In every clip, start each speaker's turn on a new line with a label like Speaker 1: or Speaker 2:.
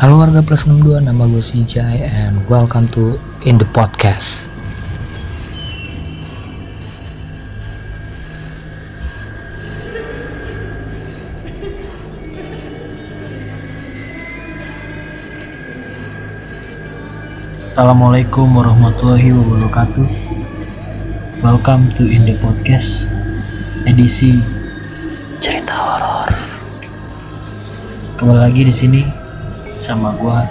Speaker 1: Halo warga plus 62, nama gue Sijai and welcome to In The Podcast. Assalamualaikum warahmatullahi wabarakatuh. Welcome to In The Podcast edisi cerita horor. Kembali lagi di sini sama gua.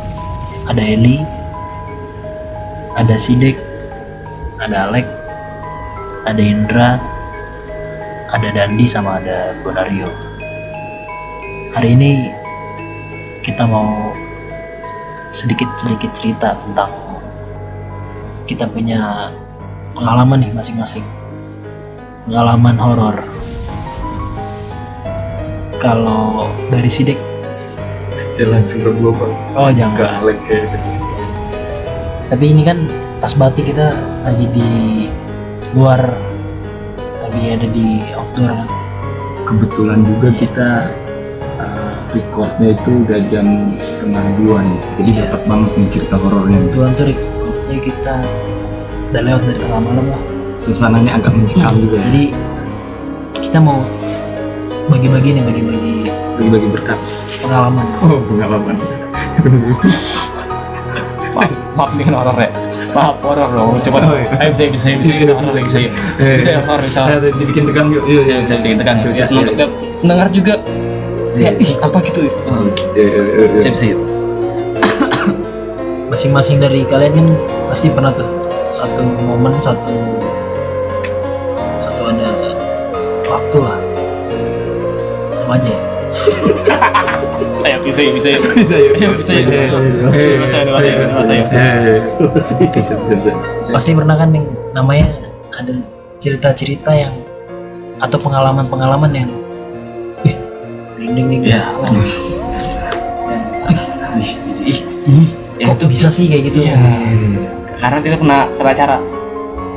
Speaker 1: Ada Eli, ada Sidek, ada Alek, ada Indra, ada Dandi sama ada Bonario. Hari ini kita mau sedikit-sedikit cerita tentang kita punya pengalaman nih masing-masing. Pengalaman horor. Kalau dari Sidek
Speaker 2: jangan langsung ke gua bang
Speaker 1: oh jangan.
Speaker 2: Galak kayak ke sini
Speaker 1: tapi ini kan pas batik kita lagi di luar tapi ada di outdoor. Kan
Speaker 2: kebetulan juga kita uh, recordnya itu udah jam setengah dua nih. Jadi
Speaker 1: Iya.
Speaker 2: dapat banget nih cerita horornya.
Speaker 1: Kebetulan tuh recordnya kita udah lewat dari tengah malam lah.
Speaker 2: Suasananya agak mencekam juga ya.
Speaker 1: Jadi kita mau bagi-bagi nih bagi-bagi
Speaker 2: bagi-bagi berkat.
Speaker 1: Pengalaman.
Speaker 2: Oh pengalaman.
Speaker 3: Maaf maaf kan horor ya maaf horor dong. Coba
Speaker 2: Oh, iya.
Speaker 3: ayo bisa bisa bisa kita horor bisa bisa. Ya horor bisa.
Speaker 2: Dibikin tegang yuk. Iya
Speaker 3: bisa bisa bikin tegang
Speaker 2: Bisa,
Speaker 3: ya,
Speaker 2: bisa.
Speaker 3: untuk mendengar juga.
Speaker 2: Iya.
Speaker 3: ya ih apa gitu ya
Speaker 2: iya, iya, iya, iya.
Speaker 3: bisa bisa yuk.
Speaker 1: Masing-masing dari kalian kan pasti pernah tuh satu momen satu satu ada waktu lah. Sama aja ya
Speaker 3: ayo bisa ya bisa. Ya
Speaker 2: bisa ya.
Speaker 3: Iya, bisa ya.
Speaker 2: Iya, iya, iya.
Speaker 3: Bisa ya, bisa ya, bisa ya, bisa ya.
Speaker 2: Iya, iya, iya. bisa bisa bisa.
Speaker 1: Pasti pernah kan yang namanya ada cerita-cerita yang atau pengalaman-pengalaman yang ih merinding nih
Speaker 3: ya.
Speaker 1: Kok bisa sih kayak gitu?
Speaker 3: Iya. karena kita kena kena acara.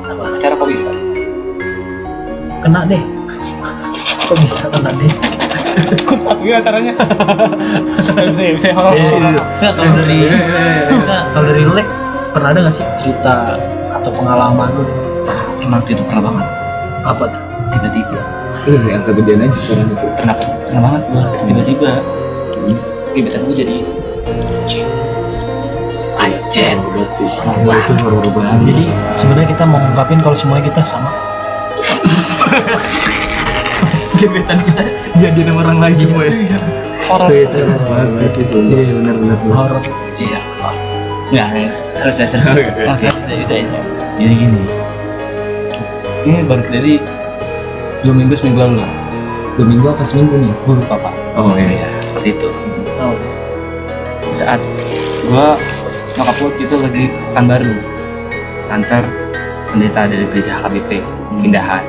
Speaker 1: Apa?
Speaker 3: acara kok bisa?
Speaker 1: Kena deh. Kok bisa kena deh
Speaker 3: ikut satunya acaranya. Ya bisa ya horor
Speaker 2: Iya,
Speaker 3: horor,
Speaker 2: iya.
Speaker 1: kalau dari kita kalau dari Lek pernah ada nggak sih cerita atau pengalaman lu?
Speaker 3: Emang itu pernah banget.
Speaker 1: Apa tuh?
Speaker 3: Tiba-tiba.
Speaker 2: Eh, yang kegedean aja sekarang itu.
Speaker 3: Pernah pernah banget. Gua tiba-tiba. Gebetan gua jadi
Speaker 1: Anjir.
Speaker 2: Horor sih. Wah, itu horor banget.
Speaker 1: Jadi sebenarnya kita mau ngungkapin kalau semuanya kita sama
Speaker 2: gebetan kita jadi nama orang semua ya
Speaker 3: horor.
Speaker 2: Itu banget sih. Sih iya benar benar
Speaker 1: horor.
Speaker 3: Iya. Nggak serius serius serius
Speaker 2: Oke,
Speaker 3: serius jadi gini. Ini baru terjadi dua minggu seminggu lalu lah.
Speaker 2: Dua minggu apa seminggu nih?
Speaker 3: Gue lupa pak.
Speaker 2: Oh
Speaker 3: iya. Seperti itu.
Speaker 1: Oh,
Speaker 3: di saat gua nyokap gua itu lagi ke Pekanbaru kantor pendeta dari gereja HKBP pindahan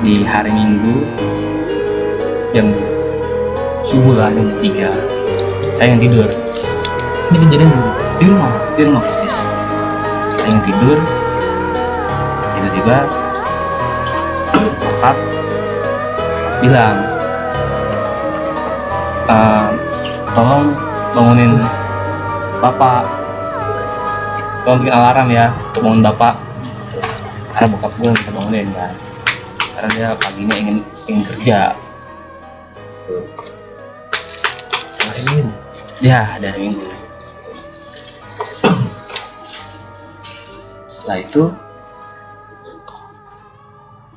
Speaker 3: di hari Minggu jam subuh lah jam 3 saya yang tidur.
Speaker 1: Ini kejadian dulu.
Speaker 3: Di rumah di rumah persis. Saya yang tidur. Tiba-tiba bokap bilang "Eh, tolong bangunin bapak. Tolong bikin alarm ya untuk bangun bapak. Karena bokap gue minta bangunin kan karena dia paginya ingin ingin kerja gitu terus
Speaker 1: ini
Speaker 3: Ya, dari minggu. Setelah itu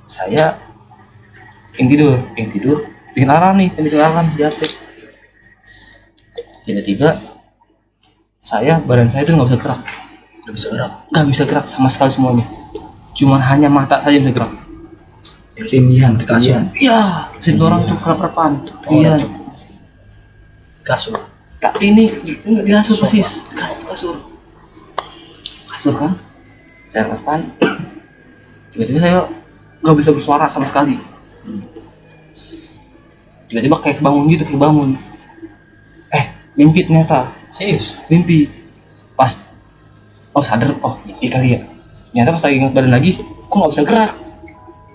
Speaker 3: saya ingin tidur, ingin tidur, bikin alarm nih, bikin alarm di HP. Tiba-tiba saya badan saya tuh nggak bisa gerak,
Speaker 1: udah bisa gerak
Speaker 3: nggak bisa gerak sama sekali semuanya. Cuman hanya mata saja yang bisa gerak.
Speaker 2: Ketindihan
Speaker 1: di kasur.
Speaker 3: Iya, seperti orang itu kelaparan.
Speaker 1: Oh,
Speaker 3: Iya.
Speaker 1: kasur.
Speaker 3: Tapi ini nggak di kasur persis. Kasur kasur. Kasur kan? Saya depan tiba-tiba saya nggak bisa bersuara sama sekali. Tiba-tiba kayak bangun gitu kayak bangun eh mimpi ternyata.
Speaker 1: Serius?
Speaker 3: Mimpi. Pas oh sadar oh mimpi kali ya. Ternyata pas lagi ingat badan lagi kok nggak bisa gerak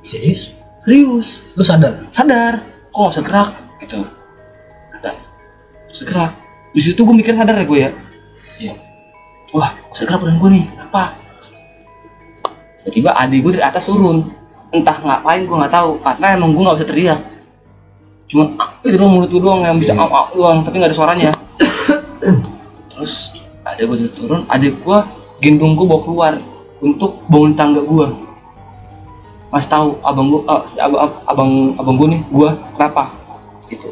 Speaker 1: serius?
Speaker 3: Serius.
Speaker 1: Lu sadar?
Speaker 3: Sadar. Kok nggak bisa gerak gitu ada. Segerak. Di situ gue mikir sadar ya gue ya.
Speaker 1: Iya.
Speaker 3: wah segerak badan gue nih? Kenapa? Tiba-tiba adik gue dari atas turun. Entah ngapain gue nggak tahu. Karena emang gue nggak bisa teriak. Cuma ah, itu doang mulut gue doang yang bisa
Speaker 4: Iya.
Speaker 3: am doang tapi nggak ada suaranya. Terus adik gue turun adik gue gendong gue bawa keluar untuk bangun tangga gue mas tahu abang gue ah, si abang abang abang gue nih gue kenapa gitu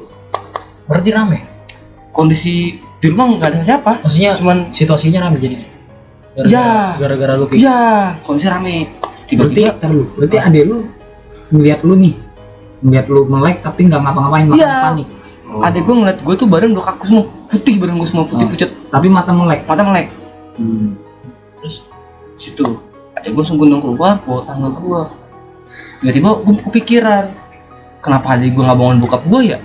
Speaker 1: Berarti rame.
Speaker 3: kondisi di rumah nggak ada siapa
Speaker 1: Maksudnya
Speaker 3: cuman
Speaker 1: situasinya rame jadinya.
Speaker 3: Ya.
Speaker 1: Gara-gara lu kayak
Speaker 3: iya kondisi rame
Speaker 2: Berarti,
Speaker 3: tiba-tiba
Speaker 2: ntar lu, berarti adek lu ngeliat lu nih, ngeliat lu melek tapi nggak ngapa-ngapain, malah
Speaker 3: Iya.
Speaker 2: panik.
Speaker 3: adek gue ngeliat gue tuh badan udah kaku semua putih badan gue semua putih
Speaker 2: Oh.
Speaker 3: pucet
Speaker 2: Tapi mata melek.
Speaker 3: mata melek
Speaker 2: Hmm.
Speaker 1: terus
Speaker 3: situ adek gue langsung gendong keluar bawa tangga gue tiba-tiba gue kepikiran kenapa adek gue nggak bangun bokap gue ya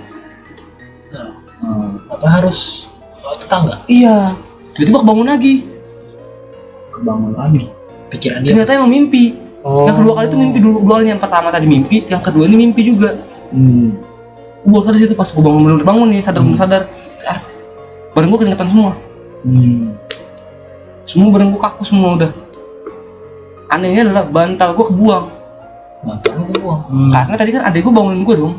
Speaker 2: Hmm.
Speaker 1: apa harus oh, tetangga
Speaker 3: iya tiba-tiba kebangun lagi
Speaker 2: Kebangun lagi.
Speaker 1: pikiran dia
Speaker 3: ternyata emang mimpi
Speaker 2: Oh.
Speaker 3: yang kedua kali itu mimpi dulu dua kali yang pertama tadi mimpi yang kedua ini mimpi juga
Speaker 2: Hmm.
Speaker 3: gue sadar situ pas gue bangun bener bangun nih sadar
Speaker 2: Hmm.
Speaker 3: sadar ah, badan gue keringetan semua
Speaker 2: Hmm.
Speaker 3: semua badan gue kaku semua udah anehnya adalah bantal gue kebuang
Speaker 1: lu kebuang
Speaker 2: Hmm.
Speaker 3: karena tadi kan adek gue bangunin gue dong.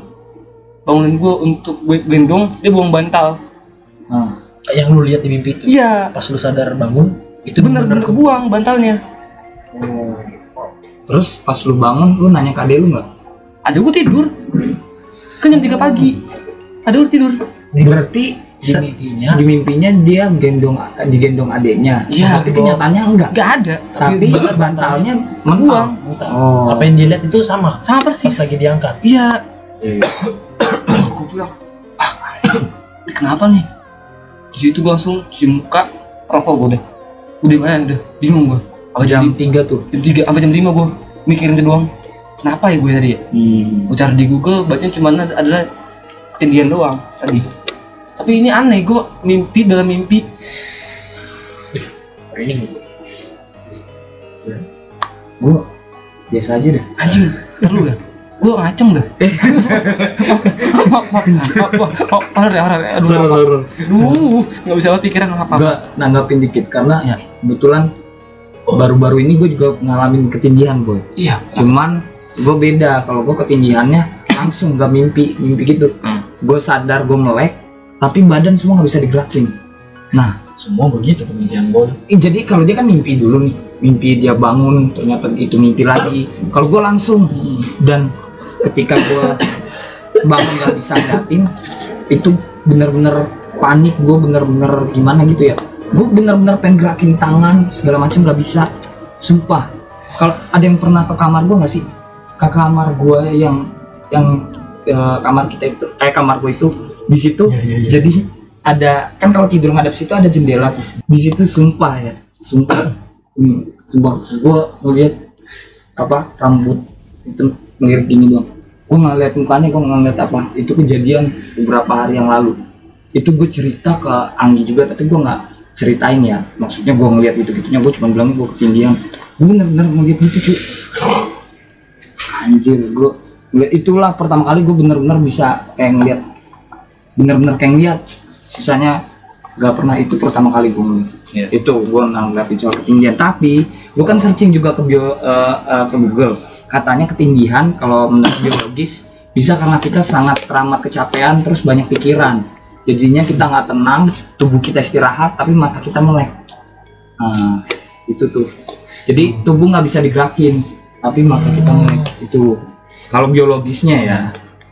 Speaker 3: Bangunin gue untuk gendong dia buang bantal.
Speaker 1: Kayak yang lu lihat di mimpi itu?
Speaker 3: Iya.
Speaker 1: Pas lu sadar bangun itu
Speaker 3: bener-bener kebuang bantalnya.
Speaker 2: Terus pas lu bangun, lu nanya ke adek lu nggak?
Speaker 3: adek gue tidur. Kan jam 3 pagi. Adek gue tidur.
Speaker 2: Berarti
Speaker 1: di mimpinya
Speaker 2: di mimpinya dia gendong digendong adeknya.
Speaker 3: Iya,
Speaker 2: Tapi kenyataannya enggak.
Speaker 3: gak ada
Speaker 2: Tapi
Speaker 1: bener
Speaker 2: bantalnya mental.
Speaker 1: Entah.
Speaker 2: Oh.
Speaker 1: apa yang dilihat itu sama
Speaker 3: sama
Speaker 1: pas
Speaker 3: persis
Speaker 1: lagi diangkat
Speaker 3: iya
Speaker 2: Iya.
Speaker 3: gue bilang ah kenapa nih di situ gue langsung cuci muka rokok gue deh udah mana udah bingung gue apa jam
Speaker 2: 3 tuh.
Speaker 3: jam tiga sampai jam lima gue mikirin itu doang kenapa ya gue tadi ya
Speaker 2: Hmm.
Speaker 3: gue cari di Google bacanya cuma ada- adalah ketindihan doang tadi tapi ini aneh gue mimpi dalam mimpi
Speaker 1: ini
Speaker 2: Gua biasa aja dah.
Speaker 3: anjing perlu dah gue ngaceng dah maaf maaf maaf maaf horor ya horor ya aduh aduh nggak bisa pikiran apa apa
Speaker 2: nanggapin dikit karena
Speaker 3: Iya.
Speaker 2: kebetulan baru-baru ini gue juga ngalamin ketindihan boy.
Speaker 3: iya
Speaker 2: Cuman gue beda kalau gue ketindihannya langsung gak mimpi mimpi gitu.
Speaker 3: Hmm.
Speaker 2: Gue sadar gue melek, tapi badan semua nggak bisa digerakin. Nah,
Speaker 1: semua begitu kemudian boy.
Speaker 2: Eh, jadi kalau dia kan mimpi dulu nih. Mimpi dia bangun ternyata itu mimpi lagi. Kalau gue langsung dan ketika gue bangun gak bisa ngeliatin itu bener-bener panik gue bener-bener gimana gitu ya. Gue bener-bener pengen gerakin tangan segala macam gak bisa. Sumpah. Kalau ada yang pernah ke kamar gue gak sih? Ke kamar gue yang yang eh, kamar kita itu eh kamar gue itu di situ
Speaker 1: Iya, iya, iya.
Speaker 2: jadi ada kan kalau tidur ngadep situ ada jendela tuh. Di situ sumpah ya sumpah. Hmm, sumpah. Gue ngeliat apa rambut itu ngelirik gini doang. Gue ngeliat mukanya gue ngeliat apa itu kejadian beberapa hari yang lalu. Itu gue cerita ke Anggi juga tapi gue nggak ceritain ya. Maksudnya gue ngeliat itu gitunya gue cuma bilang gue ketindihan gue bener-bener ngeliat itu cuy anjir gue itulah pertama kali gue bener-bener bisa kayak ngeliat bener-bener kayak ngeliat sisanya gak pernah itu pertama kali gue
Speaker 3: Iya.
Speaker 2: itu gue nanggapin soal ketinggian. Tapi gue kan searching juga ke bio eh, eh, ke Google. Katanya ketinggian kalau menurut biologis bisa karena kita sangat teramat kecapean terus banyak pikiran. Jadinya kita nggak tenang tubuh kita istirahat tapi mata kita melek. Nah itu tuh. Jadi tubuh nggak bisa digerakin tapi mata kita melek. Itu. Kalau biologisnya ya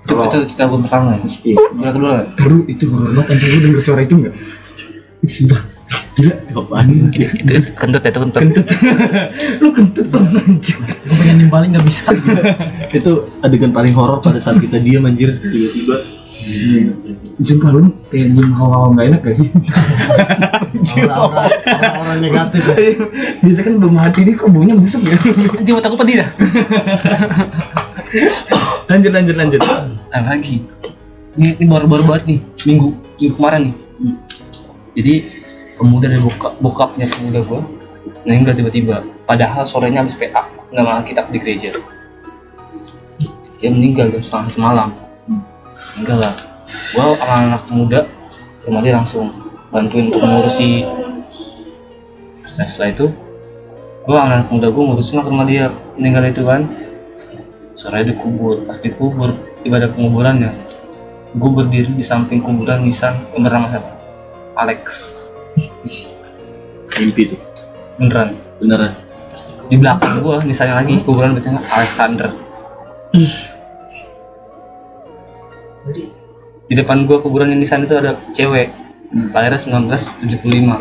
Speaker 3: itu itu cerita gue pertama ya
Speaker 2: mistis
Speaker 3: Gila kedua nggak?
Speaker 2: Baru itu horor banget anjir lu denger suara itu enggak? Sumpah. Gila,
Speaker 4: Itu apaan anjir?
Speaker 3: itu itu kentut ya itu kentut
Speaker 2: kentut. lu kentut dong anjir.
Speaker 1: gue pengen nimbalin nggak bisa
Speaker 4: itu adegan paling horor pada saat kita diam anjir tiba-tiba
Speaker 2: Sumpah lu kayak nyium hawa-hawa enggak enak gak sih?
Speaker 1: orang negatif ya.
Speaker 2: Biasa kan belum mati nih kok baunya busuk ya.
Speaker 3: mata gue pedih dah
Speaker 2: lanjut lanjut lanjut.
Speaker 3: nah lagi. Ini, ini baru-baru banget nih minggu minggu kemarin nih. Jadi pemuda dari bokap bokapnya pemuda gue meninggal tiba-tiba. Padahal sorenya habis PA nggak malah kita di gereja. Dia meninggal tuh setengah satu malam. Meninggal lah. Gue sama anak muda ke langsung bantuin untuk mengurusi nah setelah itu gue anak muda gue ngurusin lah ke dia. Meninggal itu kan sore dikubur pas dikubur ibadah penguburannya. Gue berdiri di samping kuburan nisan yang bernama siapa? Alex.
Speaker 5: Mimpi tuh
Speaker 3: beneran.
Speaker 5: Beneran?
Speaker 3: Di belakang gua nisannya lagi kuburan bacanya Alexander. Di depan gua kuburan yang nisan itu ada cewek. Lahirnya 1975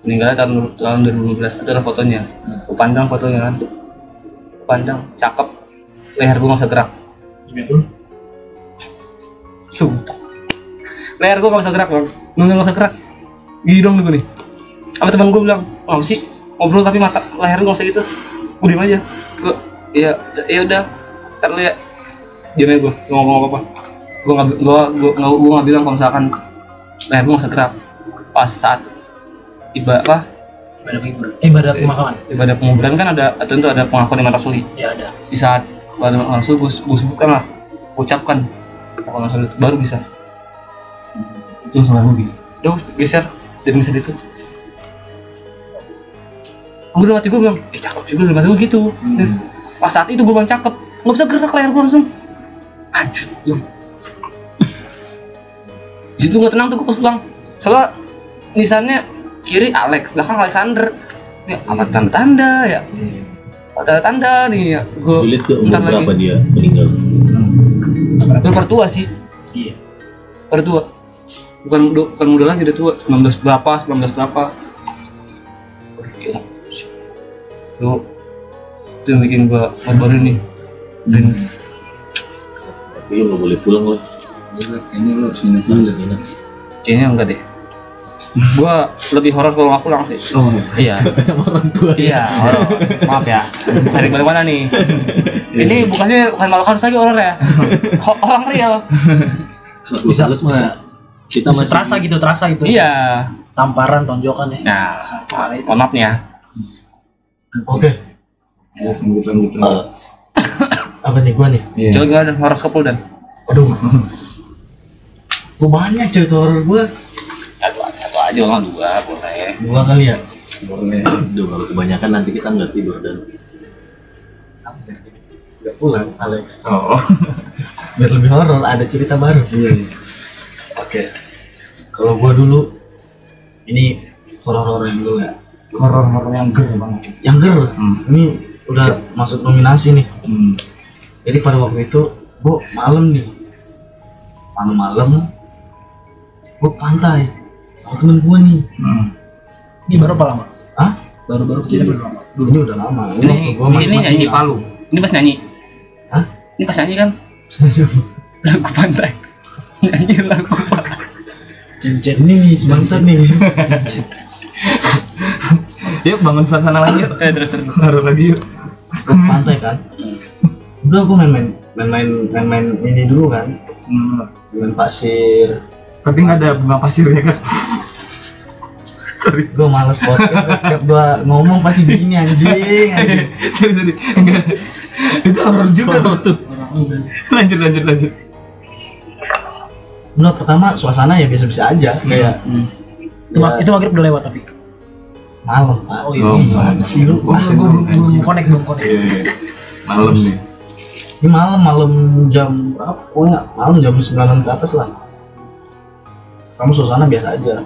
Speaker 3: meninggalnya tahun tahun 2015 itu ada fotonya. Gua pandang fotonya kan pandang cakep leher gua nggak bisa gerak sumpah. Leher gua nggak bisa gerak bang. Nggak nggak bisa gerak gini dong nih nih. Apa teman gue bilang apa sih? Ngobrol tapi mata leher lu nggak usah gitu gue diem aja. Gue ya ya udah. Ntar ya. Diem aja gue ngomong apa apa gue nggak gue gue nggak gue nggak bilang kalau misalkan leher gue nggak usah gerak pas saat ibadah apa
Speaker 1: ibadah penguburan ibadah pemakaman.
Speaker 3: Ibadah penguburan kan ada tentu ada pengakuan iman rasuli
Speaker 1: ya? Ada.
Speaker 3: Di saat ibadah iman rasul gue gue sebutkan lah ucapkan pengakuan rasul itu baru bisa. Itu salah gue gini udah geser dan geser itu gue udah mati gue bilang eh cakep juga udah mati gue gitu pas saat itu gue bilang cakep. Nggak bisa gerak leher gue langsung. Anjir lu di situ nggak tenang tuh gue pas pulang. Soalnya nisannya kiri Alex. Belakang Alexander. Ini apa tanda-tanda ya? Apa tanda-tanda nih ya? Gue
Speaker 5: Lilit ke umur
Speaker 3: Bentar lagi.
Speaker 5: berapa dia meninggal.
Speaker 3: Gue pertua sih.
Speaker 1: Iya.
Speaker 3: Pertua bukan muda, bukan muda lagi udah tua. 19 berapa 19 berapa. Aduh, gila. Lu itu yang bikin gua baru nih dan
Speaker 5: tapi lu nggak boleh pulang loh
Speaker 2: Kayaknya lo harus nginep dulu.
Speaker 3: kayaknya enggak deh gua lebih horor kalau nggak pulang sih.
Speaker 5: Oh
Speaker 3: iya.
Speaker 5: Orang tua.
Speaker 3: Iya horor. Maaf ya. Dari balik mana nih? Ini bukannya bukan malu halus lagi horor ya? Orang real.
Speaker 1: Bisa-
Speaker 5: bisa
Speaker 1: bisa.
Speaker 5: mah kita masih
Speaker 1: terasa gitu terasa gitu.
Speaker 3: Iya.
Speaker 1: Tamparan tonjokan ya.
Speaker 3: Nah
Speaker 1: itu.
Speaker 3: mohon maaf nih ya
Speaker 4: Oke.
Speaker 5: Eh,
Speaker 4: Apa nih gua nih?
Speaker 2: Iya.
Speaker 3: coba gimana horoskop lu dan?
Speaker 4: Aduh. Gua banyak cerita horor gua.
Speaker 3: Aja lah dua boleh
Speaker 4: Dua kali ya.
Speaker 2: Boleh.
Speaker 5: Duh, kalau kebanyakan nanti kita nggak tidur dan
Speaker 4: Gak pulang, Alex.
Speaker 2: Oh.
Speaker 4: Biar lebih horor, ada cerita baru.
Speaker 2: Iya.
Speaker 4: Oke. Kalau gua dulu ini horor-horor yang dulu ya.
Speaker 2: Horor-horor yang ger banget.
Speaker 4: Yang ger.
Speaker 2: Hmm.
Speaker 4: Ini udah masuk nominasi nih.
Speaker 2: Hmm.
Speaker 4: Jadi pada waktu itu gua malam nih. Malam-malam gua pantai sama temen gua nih.
Speaker 2: Hmm.
Speaker 1: ini baru apa lama
Speaker 4: Hah?
Speaker 1: baru-baru kejadian baru lama
Speaker 4: ini udah lama.
Speaker 3: ini
Speaker 4: waktu gua masih
Speaker 3: ini
Speaker 4: masih
Speaker 3: nyanyi Palu ini pas nyanyi
Speaker 4: Hah?
Speaker 3: ini pas nyanyi kan lagu pantai nyanyi lagu pantai
Speaker 1: cincin
Speaker 4: ini nih si bangsat nih.
Speaker 2: Yuk bangun suasana lagi yuk.
Speaker 3: eh terus terus
Speaker 2: Baru lagi yuk.
Speaker 4: Gua pantai kan. Udah gua main-main main-main main-main ini dulu kan.
Speaker 2: Hmm.
Speaker 4: Main pasir.
Speaker 2: Tapi nggak ada bunga pasirnya kan? Sorry.
Speaker 4: Gue males podcast setiap gua ngomong pasti begini anjing, anjing.
Speaker 2: sorry sorry. Enggak. Itu horor juga tuh. Lanjut lanjut lanjut.
Speaker 4: Nah pertama suasana ya biasa-biasa aja kayak
Speaker 1: itu, ma- itu maghrib udah lewat tapi
Speaker 4: malam pak.
Speaker 1: Oh, iya.
Speaker 2: Oh,
Speaker 4: sih lu?
Speaker 1: gue belum belum belum connect belum connect
Speaker 2: Iya, iya. Malam nih.
Speaker 4: Ini malam malam jam berapa? Pokoknya malam jam 9 ke atas lah. Kamu suasana biasa aja.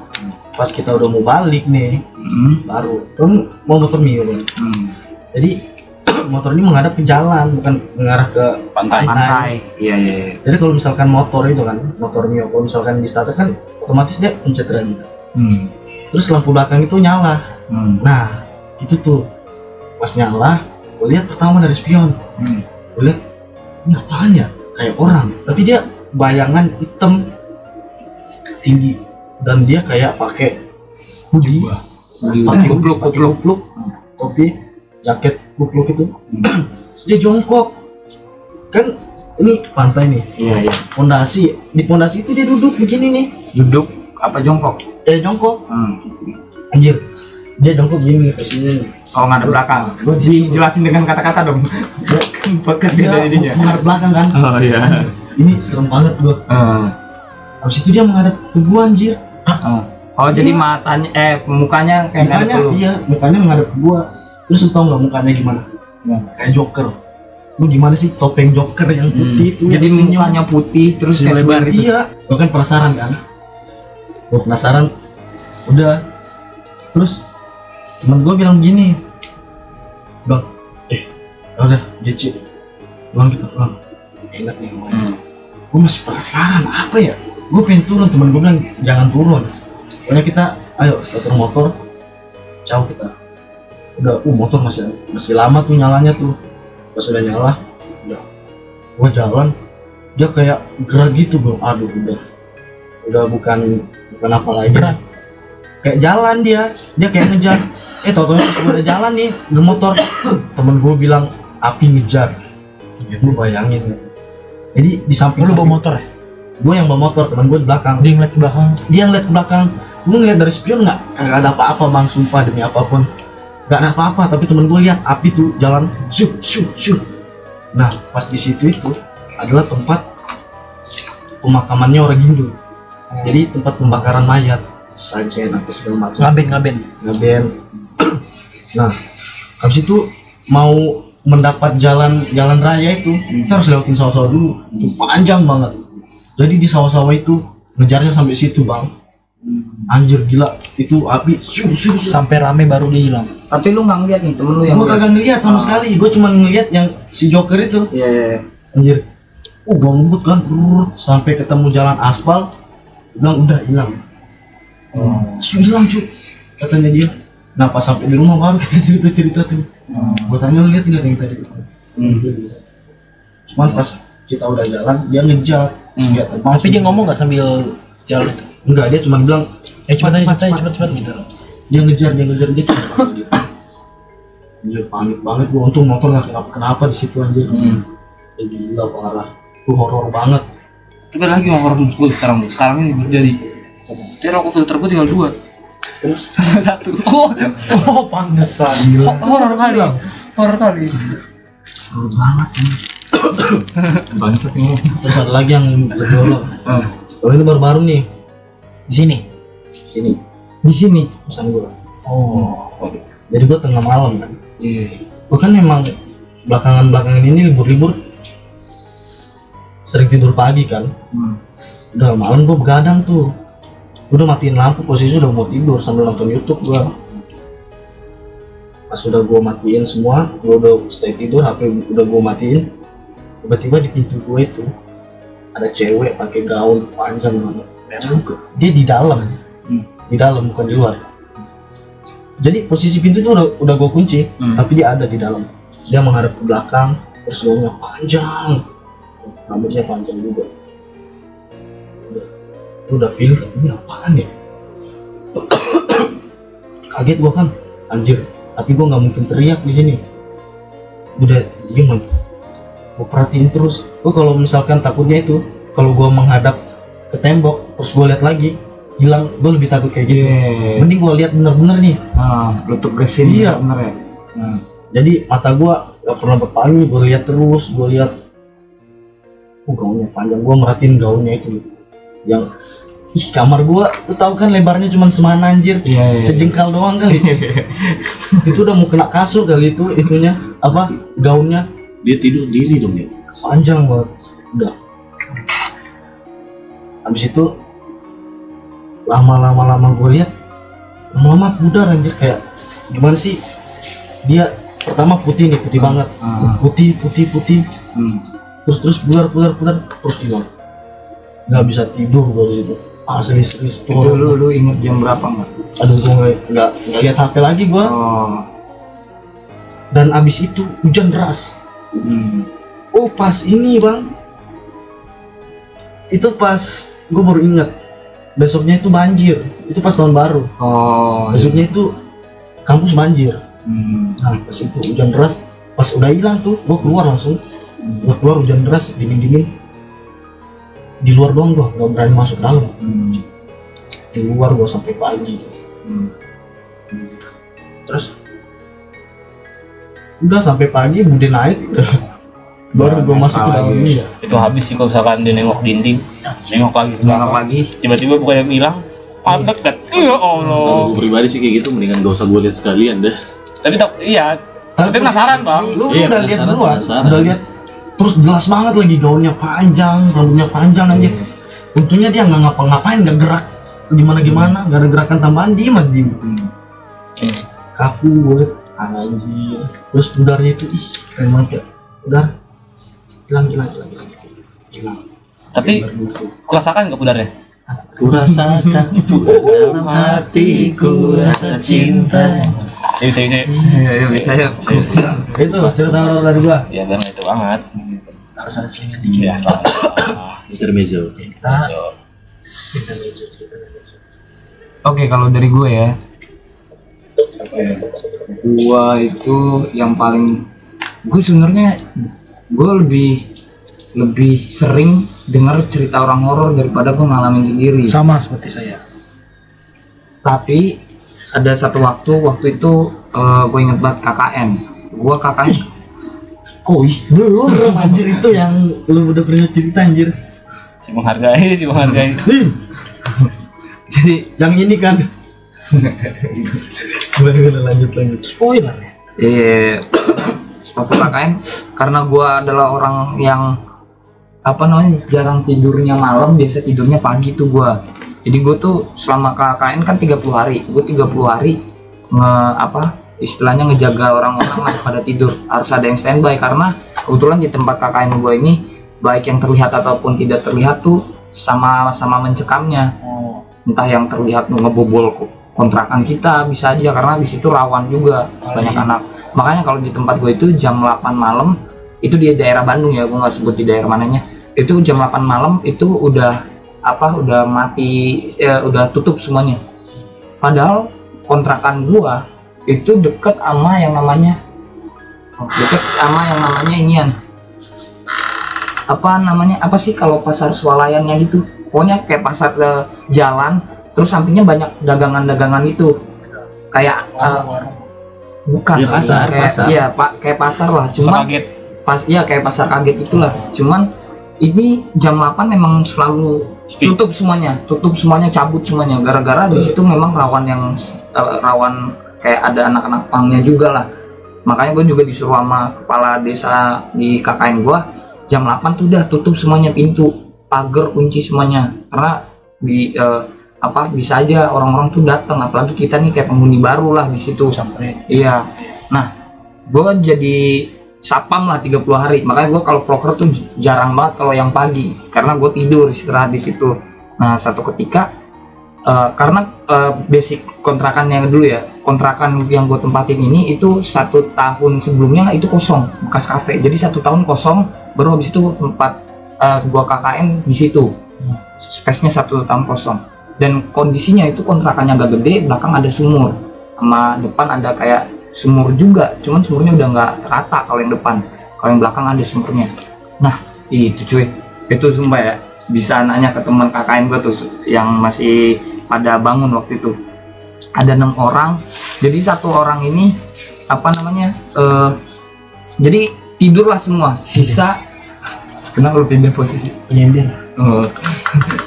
Speaker 4: Pas kita udah mau balik nih,
Speaker 2: Hmm.
Speaker 4: baru kan mau motor mio kan.
Speaker 2: Hmm.
Speaker 4: Jadi motor ini menghadap ke jalan bukan mengarah ke
Speaker 3: pantai
Speaker 2: Pantai. Iya iya. iya.
Speaker 4: Jadi kalau misalkan motor itu kan, motor mio kalau misalkan di starter kan otomatis dia pencet rem.
Speaker 2: Hmm.
Speaker 4: Terus lampu belakang itu nyala.
Speaker 2: Hmm.
Speaker 4: Nah, itu tuh pas nyala, gue lihat pertama dari spion.
Speaker 2: Hmm.
Speaker 4: Gue lihat ini apaan ya? Kayak orang, tapi dia bayangan hitam tinggi dan dia kayak pakai hoodie, pakai
Speaker 2: Kupluk, kupluk.
Speaker 4: kupluk, topi, jaket kupluk itu. Terus dia jongkok. Kan ini pantai nih,
Speaker 2: Iya iya.
Speaker 4: pondasi. Di pondasi itu dia duduk begini nih.
Speaker 2: Duduk apa jongkok?
Speaker 4: Eh jongkok,
Speaker 2: Hmm.
Speaker 4: anjir. Dia jongkok gini ke sini.
Speaker 2: Oh nggak ada belakang.
Speaker 4: Gua di
Speaker 2: Dijelasin dengan kata-kata dong. Podcast
Speaker 4: dia
Speaker 2: beda jadinya.
Speaker 4: menghadap belakang kan.
Speaker 2: Oh iya.
Speaker 4: Ini serem banget gua.
Speaker 2: Hmm.
Speaker 4: Habis itu dia menghadap ke gua anjir.
Speaker 2: Oh, oh jadi matanya eh mukanya kayak
Speaker 4: mukanya iya mukanya menghadap ke gua. Terus lu tau nggak mukanya gimana?
Speaker 2: Ya.
Speaker 4: kayak joker. Lu gimana sih topeng joker yang putih itu
Speaker 2: Hmm. Jadi
Speaker 4: yang senyum.
Speaker 2: mukanya putih terus kayak
Speaker 4: lebar
Speaker 2: lebar itu.
Speaker 4: iya. Gua kan penasaran kan? Gua penasaran. Udah. Terus temen gua bilang gini bang eh ya udah GC pulang kita pulang enak nih
Speaker 2: Hmm.
Speaker 4: gue masih penasaran apa ya gue pengen turun temen gue bilang jangan turun. Pokoknya kita ayo starter motor. Jauh kita. Udah uh motor masih masih lama tuh nyalanya tuh. Pas udah nyala udah. Gue jalan dia kayak gerak gitu bro aduh udah. Udah bukan bukan apa lagi.
Speaker 1: Berat.
Speaker 4: kayak jalan dia. Dia kayak ngejar. Eh tau tau gue udah jalan nih di motor temen gue bilang api ngejar. Lu bayangin gitu. jadi di samping
Speaker 1: Lu bawa motor ya?
Speaker 4: Gue yang bawa motor teman gue di belakang.
Speaker 1: Dia ngeliat ke belakang.
Speaker 4: dia ngeliat ke belakang. Gue ngeliat dari spion nggak? Kagak ada apa-apa bang sumpah demi apa pun. Nggak ada apa-apa tapi temen gue lihat api tuh jalan syuk syuk syuk. Nah pas di situ itu adalah tempat pemakamannya orang Hindu. Jadi tempat pembakaran mayat. Sajen apa segala macam.
Speaker 1: Ngaben, ngaben.
Speaker 4: ngeband nah habis itu mau mendapat jalan jalan raya itu kita harus lewatin sawah-sawah dulu. Itu panjang banget jadi di sawah-sawah itu ngejarnya sampai situ bang. Anjir gila. Itu api syuk syuk syuk.
Speaker 1: Sampai rame baru dia hilang.
Speaker 2: Tapi lu nggak ngeliat nih temen lu yang
Speaker 4: gue kagak ngeliat. sama sekali. Gue cuma ngeliat yang si Joker itu.
Speaker 2: Iya, iya, iya.
Speaker 4: anjir. Oh gua ngebut kan. Brrr, sampai ketemu jalan aspal. Bilang udah hilang.
Speaker 2: Oh.
Speaker 4: Su hilang cuy. Katanya dia. Nah pas sampai di rumah baru kita cerita cerita tuh gue tanya lu lihat nggak yang tadi? Cuman pas kita udah jalan dia ngejar
Speaker 2: Hmm.
Speaker 4: dia
Speaker 1: Tapi dia ngomong nggak sambil jalan
Speaker 4: enggak dia cuma bilang
Speaker 1: Eh aja,
Speaker 4: Cepat,
Speaker 1: cepet aja,
Speaker 4: cepat.
Speaker 1: cepet cepet gitu.
Speaker 4: dia ngejar dia ngejar dia cuma gitu. Anjir panik banget gua untung motor nggak kenapa kenapa di situ anjir
Speaker 2: Hmm.
Speaker 4: ya, gila parah itu horor banget
Speaker 3: Tapi lagi yang horor menurut gue sekarang. Sekarang ini terjadi. Jadi rokok filter gue tinggal dua.
Speaker 4: terus
Speaker 3: Satu. Oh,
Speaker 1: Oh pantesan.
Speaker 3: horor kali. Horor kali.
Speaker 4: horor banget.
Speaker 2: Bangsat ini.
Speaker 4: terus ada lagi yang lebih horor
Speaker 2: Ah.
Speaker 4: kalau ini baru-baru nih
Speaker 1: Di sini.
Speaker 4: sini
Speaker 2: Di sini.
Speaker 4: pesan gua
Speaker 1: Oh.
Speaker 4: jadi gua tengah malam kan
Speaker 3: Iya.
Speaker 4: gua kan emang belakangan belakangan ini libur-libur sering tidur pagi kan
Speaker 2: Hmm.
Speaker 4: udah malam gua begadang tuh Gua udah matiin lampu posisi udah mau tidur sambil nonton YouTube gua pas udah gua matiin semua gua udah stay tidur HP udah gua matiin tiba-tiba di pintu gua itu ada cewek pakai gaun panjang banget. Cakep. dia di dalam.
Speaker 2: Hmm.
Speaker 4: di dalam bukan di luar. Jadi posisi pintu itu udah udah gua kunci
Speaker 2: Hmm.
Speaker 4: tapi dia ada di dalam. Dia menghadap ke belakang terus gaunnya panjang. Rambutnya panjang juga. Udah, udah feel ini apaan ya? Kaget gua kan? Anjir tapi gua nggak mungkin teriak di sini. Udah diem gua perhatiin terus gua kalau misalkan takutnya itu kalau gua menghadap ke tembok terus gua lihat lagi hilang gua lebih takut kayak gitu
Speaker 2: Iya.
Speaker 4: mending gua lihat bener-bener nih
Speaker 2: Nah, lu tegesin
Speaker 4: Iya.
Speaker 2: bener ya. Hmm.
Speaker 4: jadi mata gua gak pernah berpaling gua lihat terus gua lihat oh gaunnya panjang gua merhatiin gaunnya itu yang ih kamar gua lu tahu kan lebarnya cuma semana anjir
Speaker 2: Iya, iya.
Speaker 4: sejengkal doang kali itu udah mau kena kasur kali itu itunya apa gaunnya
Speaker 5: Dia tidur diri dong ya.
Speaker 4: panjang banget. Udah. Habis itu lama-lama lama gue lihat lama-lama pudar anjir. Kayak gimana sih? Dia pertama putih nih putih banget.
Speaker 2: Ah.
Speaker 4: putih putih putih.
Speaker 2: Hmm.
Speaker 4: terus terus pudar pudar pudar terus hilang. Nggak bisa tidur gue di situ. Asli serius
Speaker 2: Itu lu lu inget jam berapa nggak?
Speaker 4: aduh gue nggak nggak nggak lihat hp lagi gue
Speaker 2: Oh.
Speaker 4: dan abis itu hujan deras
Speaker 2: Hmm.
Speaker 4: Oh pas ini bang Itu pas Gue baru ingat Besoknya itu banjir Itu pas tahun baru
Speaker 2: Oh.
Speaker 4: Besoknya itu Kampus banjir
Speaker 2: Hmm.
Speaker 4: Nah pas itu hujan deras Pas udah hilang tuh Gue keluar langsung Gue keluar hujan deras Dingin-dingin Di luar doang gue Gak berani masuk dalam
Speaker 2: Hmm.
Speaker 4: Di luar gue sampai pagi
Speaker 2: Hmm.
Speaker 4: Terus Udah sampai pagi Bude naik. Udah baru gue masuk ke dalam. Ya
Speaker 3: itu habis sih kalau misalkan dia nengok dinding. Nengok lagi.
Speaker 2: Nengok lagi.
Speaker 3: Tiba-tiba bukan yang hilang ah dekat ya
Speaker 5: Kalau
Speaker 3: Allah
Speaker 5: gue pribadi sih kayak gitu mendingan gak usah gue lihat sekalian deh.
Speaker 3: tapi tak iya. Tapi penasaran bang.
Speaker 4: Lu
Speaker 5: Iya,
Speaker 4: udah lihat duluan? udah lihat? Terus jelas banget lagi gaunnya panjang rambutnya panjang aja untungnya dia nggak ngapa-ngapain nggak gerak. Gimana gimana nggak ada gerakan tambahan diem aja diem kaku banget anjir. Terus udaranya itu ih keren banget ya. Udar hilang hilang hilang hilang. Hilang.
Speaker 3: Tapi kurasakan nggak pudarnya
Speaker 5: Kurasakan. Dalam hatiku rasa cinta.
Speaker 3: ya bisa bisa
Speaker 2: iya bisa ya
Speaker 4: itu cerita horor dari gua.
Speaker 3: Ya karena itu banget.
Speaker 1: Harus ada selingan dikit.
Speaker 3: Ya selamat.
Speaker 5: Intermezzo.
Speaker 1: cerita. Intermezzo. Cerita intermezzo.
Speaker 2: oke kalau dari gue ya gua itu yang paling gue sebenarnya gue lebih lebih sering dengar cerita orang horor daripada gue ngalamin sendiri.
Speaker 1: Sama seperti saya.
Speaker 2: Tapi ada satu waktu waktu itu gue inget banget KKN gue KKN koi
Speaker 4: belum belum anjir itu yang lu udah pernah cerita anjir.
Speaker 3: Si menghargai si menghargai
Speaker 2: jadi
Speaker 4: yang ini kan lanjut lanjut.
Speaker 1: Spoiler ya?
Speaker 2: Eh waktu KKN karena gue adalah orang yang apa namanya jarang tidurnya malam biasa tidurnya pagi tuh gue jadi gue tuh selama KKN kan 30 hari. Gue 30 hari nge apa istilahnya ngejaga orang-orang lah pada tidur. Harus ada yang standby karena kebetulan di tempat KKN gue ini baik yang terlihat ataupun tidak terlihat tuh sama sama mencekamnya.
Speaker 1: Oh.
Speaker 2: Entah yang terlihat ngebobol kontrakan kita bisa aja karena di situ rawan juga
Speaker 1: Oh,
Speaker 2: banyak
Speaker 1: iya.
Speaker 2: anak. Makanya kalau di tempat gue itu jam 8 malam itu di daerah Bandung ya gue nggak sebut di daerah mananya. Itu jam 8 malam itu udah apa udah mati eh, udah tutup semuanya. Padahal kontrakan gua itu deket sama yang namanya deket sama yang namanya inian. Apa namanya apa sih kalau pasar swalayannya gitu? Pokoknya kayak pasar ke jalan terus sampingnya banyak dagangan-dagangan itu. Kayak eh,
Speaker 1: warung-warung
Speaker 2: bukan
Speaker 5: Ya, pasar,
Speaker 2: kayak
Speaker 5: pasar.
Speaker 2: iya pak kayak pasar lah.
Speaker 3: Cuma
Speaker 2: cuma
Speaker 3: kaget.
Speaker 2: pas iya kayak pasar kaget itulah. Cuman ini jam 8 memang selalu
Speaker 3: Speed.
Speaker 2: tutup semuanya. Tutup semuanya cabut semuanya. Gara-gara di situ memang rawan yang eh, rawan kayak ada anak-anak pangnya juga lah. Makanya gue juga disuruh sama kepala desa di KKN gue jam 8 tuh udah tutup semuanya pintu. Pagar kunci semuanya. Karena di eh, apa bisa aja orang-orang tuh datang apalagi kita nih kayak penghuni baru lah di situ
Speaker 1: sampai
Speaker 2: Iya. Nah, gue jadi sapam lah 30 hari. Makanya gue kalau proker tuh jarang banget kalau yang pagi karena gue tidur istirahat di situ. Nah, satu ketika eh, karena eh, basic kontrakannya dulu ya, kontrakan yang gue tempatin ini itu satu tahun sebelumnya itu kosong bekas kafe. Jadi satu tahun kosong, baru habis itu tempat eh, gua KKN di situ. Space-nya satu tahun kosong. Dan kondisinya itu kontrakannya agak gede, belakang ada sumur. Sama depan ada kayak sumur juga cuman sumurnya udah nggak rata kalau yang depan. Kalau yang belakang ada sumurnya. Nah itu cuy. Itu sumpah ya bisa nanya ke teman KKN gue tuh yang masih pada bangun waktu itu. Ada enam orang jadi satu orang ini apa namanya eh jadi tidurlah semua. Sisa kenapa lu pindah posisi?
Speaker 1: Penyindir
Speaker 2: Oh.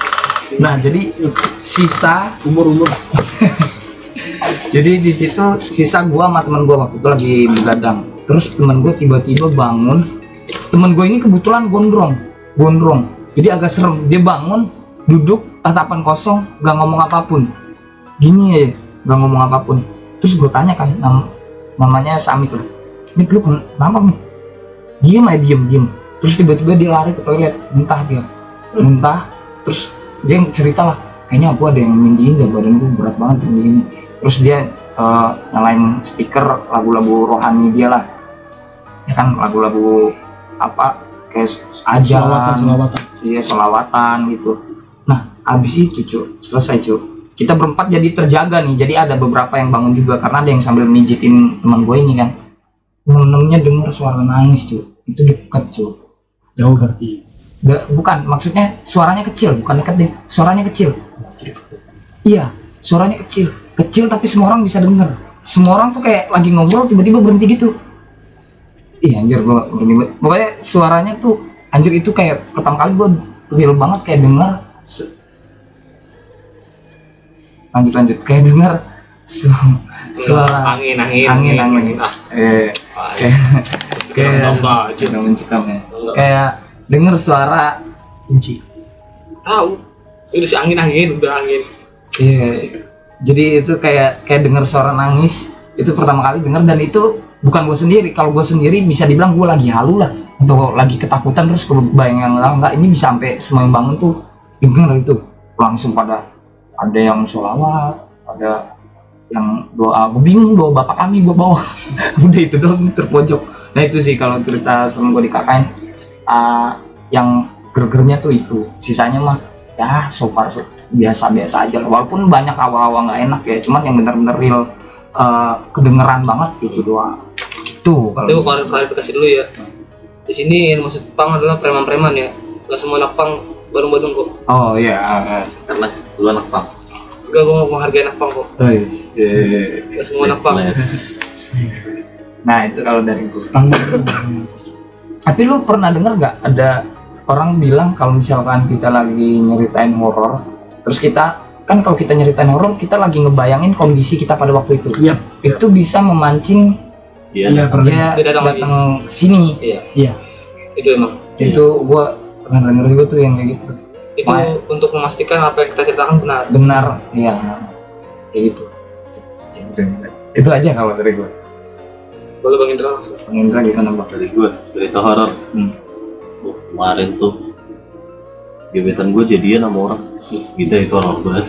Speaker 2: nah jadi sisa
Speaker 4: umur umur
Speaker 2: jadi di situ sisa gua sama teman gua waktu itu lagi begadang. Terus teman gua tiba-tiba bangun. Teman gua ini kebetulan gondrong gondrong. Jadi agak serem. Dia bangun duduk tatapan kosong gak ngomong apa pun. Gini ya gak ngomong apa pun. Terus gua tanya kan nam- namanya Samik lah. Mik lu kenapa Mik? Diem aja diem diem. Terus tiba-tiba dia lari ke toilet. Muntah dia. Muntah terus dia cerita lah kayaknya aku ada yang mindiin dan badan gue berat banget ini terus dia eh, nyalain speaker lagu-lagu rohani dia lah. Ya kan lagu-lagu apa kayak aja
Speaker 1: selawatan selawatan.
Speaker 2: iya selawatan gitu. Nah habis itu cu selesai cu kita berempat jadi terjaga nih jadi ada beberapa yang bangun juga karena ada yang sambil mijitin teman gue ini kan. Temen-temennya denger suara nangis cu itu deket cu
Speaker 1: jauh berarti
Speaker 2: Da- bukan maksudnya suaranya kecil bukan deh. Suaranya kecil. Iya suaranya kecil. Kecil tapi semua orang bisa denger. Semua orang tuh kayak lagi ngobrol tiba-tiba berhenti gitu. Iya anjir gua banget. Pokoknya suaranya tuh anjir itu kayak pertama kali gua real banget kayak denger lanjut lanjut. Kayak denger su suara.
Speaker 3: Angin angin.
Speaker 2: Angin angin.
Speaker 3: Ah.
Speaker 2: Eh kayak kayak ya. kayak denger suara
Speaker 1: kunci.
Speaker 3: Tahu. Itu si angin angin udah angin.
Speaker 2: Iya jadi itu kayak kayak denger suara nangis. Itu pertama kali denger dan itu bukan gue sendiri. Kalau gue sendiri bisa dibilang gue lagi halu lah. Atau lagi ketakutan terus kebayang yang enggak ini bisa sampai semua yang bangun tuh denger itu. Langsung pada ada yang sholawat ada yang doa gue bingung doa bapak kami gue bawa. Udah itu doang terpojok. Nah itu sih kalau cerita sama gue di KKN ah, yang gergernya tuh itu sisanya mah ya so far so- biasa-biasa aja lah walaupun banyak awal-awal nggak enak ya cuman yang bener-bener real eh, kedengeran banget gitu doang gitu
Speaker 3: Tapi
Speaker 2: kalau
Speaker 3: klari- klarifikasi dulu ya. Di sini yang maksud pang adalah preman-preman ya. Gak semua anak pang badung-badung kok.
Speaker 2: oh iya
Speaker 5: karena lu anak pang
Speaker 3: Gak gua mau menghargai anak pang kok.
Speaker 2: guys
Speaker 3: Gak semua anak pang.
Speaker 2: nah itu kalau dari gue tapi lu pernah denger nggak ada orang bilang kalau misalkan kita lagi nyeritain horor terus kita kan kalau kita nyeritain horor kita lagi ngebayangin kondisi kita pada waktu itu
Speaker 1: Iya.
Speaker 2: itu bisa memancing
Speaker 5: iya
Speaker 1: Iya, pernah.
Speaker 2: dia
Speaker 3: Dia datang
Speaker 2: datang sini
Speaker 3: Iya.
Speaker 1: Iya.
Speaker 3: Itu emang.
Speaker 2: itu gua pernah denger juga tuh yang kayak gitu
Speaker 3: Itu
Speaker 2: Wah.
Speaker 3: untuk memastikan apa yang kita ceritakan benar.
Speaker 2: benar ya kayak gitu itu aja kalau dari gua
Speaker 3: Boleh Bang Indra langsung.
Speaker 2: Bang Indra gimana bang
Speaker 5: dari gue cerita horor
Speaker 2: Hmm.
Speaker 5: Wah, kemarin tuh gebetan gue jadian sama orang Gila itu horor banget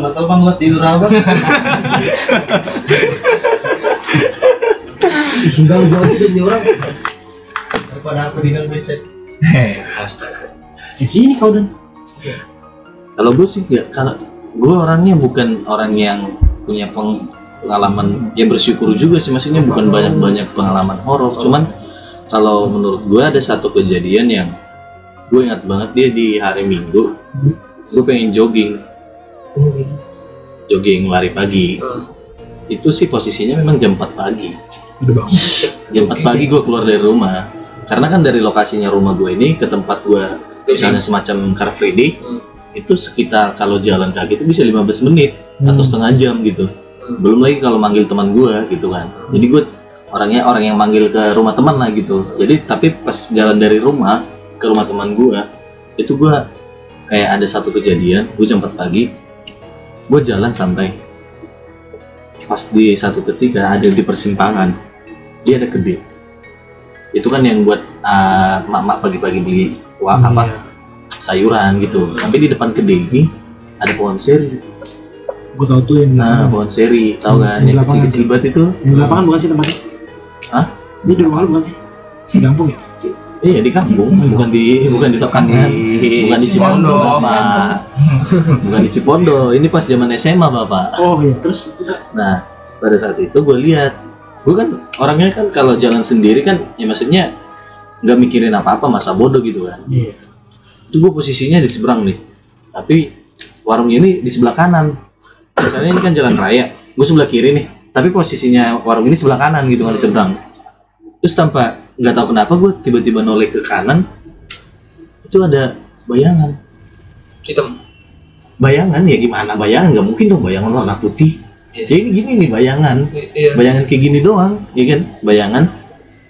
Speaker 4: nggak tahu bang, lo tidur apa?
Speaker 1: tinggal jauh nih orang daripada aku di dalam mindset
Speaker 3: Astaga.
Speaker 1: di sini kau dan
Speaker 5: kalau gue sih nggak kalau gue orangnya bukan orang yang punya peng- pengalaman ya bersyukur juga sih maksudnya bukan banyak-banyak pengalaman horor. Cuman kalau menurut gue ada satu kejadian yang gue ingat banget dia di hari minggu gue pengen jogging. Jogging lari pagi. Itu sih posisinya memang jam 4 pagi. Jam 4 pagi gue keluar dari rumah. Karena kan dari lokasinya rumah gue ini ke tempat gue misalnya semacam car free day. Itu sekitar kalau jalan kaki itu bisa 15 menit atau setengah jam gitu.
Speaker 3: Hmm.
Speaker 5: belum lagi kalau manggil teman gue gitu kan. Jadi gue orangnya orang yang manggil ke rumah teman lah gitu. Jadi tapi pas jalan dari rumah ke rumah teman gue itu gue kayak ada satu kejadian gue jam 4 pagi gue jalan santai pas di satu ketika ada di persimpangan dia ada gede itu kan yang buat uh, mak-mak pagi-pagi beli wah apa sayuran gitu. Tapi di depan gede ini ada pohon seri.
Speaker 1: Gue tau tuh yang
Speaker 5: nah pohon seri tahu kan?
Speaker 1: Yang lapangan
Speaker 5: kecil-kecil banget itu.
Speaker 1: Yang di lapangan bukan sih tempatnya?
Speaker 5: Hah?
Speaker 1: ini di rumah lu bukan sih? Di kampung ya?
Speaker 5: Iya di kampung. Bukan di bukan di lapangan bukan di Cipondo bapak bukan di Cipondo ini pas zaman SMA bapak.
Speaker 1: Oh iya. Terus?
Speaker 5: Nah, pada saat itu gue lihat, gue kan orangnya kan kalau jalan sendiri kan, ya maksudnya nggak mikirin apa-apa masa bodoh gitu kan.
Speaker 1: iya
Speaker 5: Itu gue posisinya di seberang nih, tapi warungnya ini di sebelah kanan. Misalnya ini kan jalan raya, gue sebelah kiri nih, tapi posisinya warung ini sebelah kanan gitu kan di seberang. Terus tanpa nggak tahu kenapa gue tiba-tiba noleh ke kanan, itu ada bayangan.
Speaker 3: Hitam.
Speaker 5: Bayangan ya gimana bayangan? Nggak mungkin dong bayangan warna putih.
Speaker 3: Iya.
Speaker 5: Jadi gini nih bayangan
Speaker 3: Iya.
Speaker 5: bayangan kayak gini doang, ya kan? Bayangan.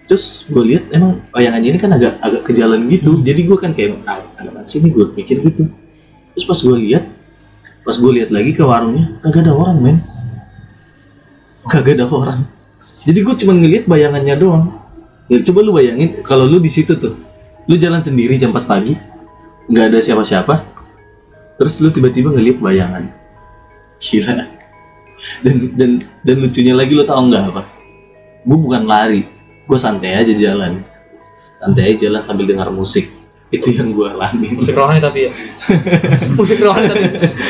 Speaker 5: Terus gue lihat emang bayangannya ini kan agak agak ke jalan gitu. Jadi gue kan kayak ah, ada sini gue pikir gitu. Terus pas gue lihat, pas gue lihat lagi ke warungnya, kagak ada orang men. Kagak ada orang. Jadi gue cuma ngeliat bayangannya doang. Ya, coba lu bayangin kalau lu di situ tuh, lu jalan sendiri jam 4 pagi, nggak ada siapa-siapa, terus lu tiba-tiba ngeliat bayangan. Gila dan dan dan lucunya lagi lo tau nggak apa gue bukan lari gue santai aja jalan santai aja jalan sambil dengar musik itu yang gue alami
Speaker 3: Musik rohani tapi ya. Musik rohani tapi.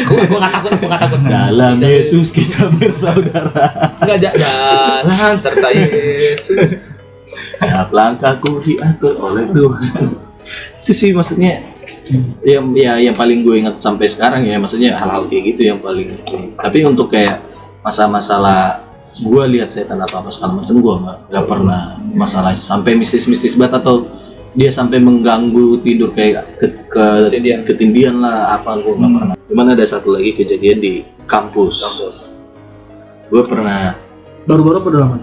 Speaker 3: Gua gua nggak takut, gua nggak takut.
Speaker 5: dalam
Speaker 3: Bisa-
Speaker 5: Yesus kita bersaudara
Speaker 3: Nggak ja- jalan serta Yesus.
Speaker 5: Setiap langkahku diatur oleh Tuhan itu sih maksudnya yang ya yang paling gue ingat sampai sekarang ya maksudnya hal-hal kayak gitu yang paling tapi untuk kayak masa-masalah gue lihat setan atau apa segala macam gue nggak pernah masalah sampai mistis-mistis banget atau dia sampai mengganggu tidur kayak ke, ke
Speaker 3: Ketindihan.
Speaker 5: ketindihan lah apa gue nggak pernah. Cuman ada satu lagi kejadian di kampus, gue pernah.
Speaker 1: Baru-baru apa udah lama?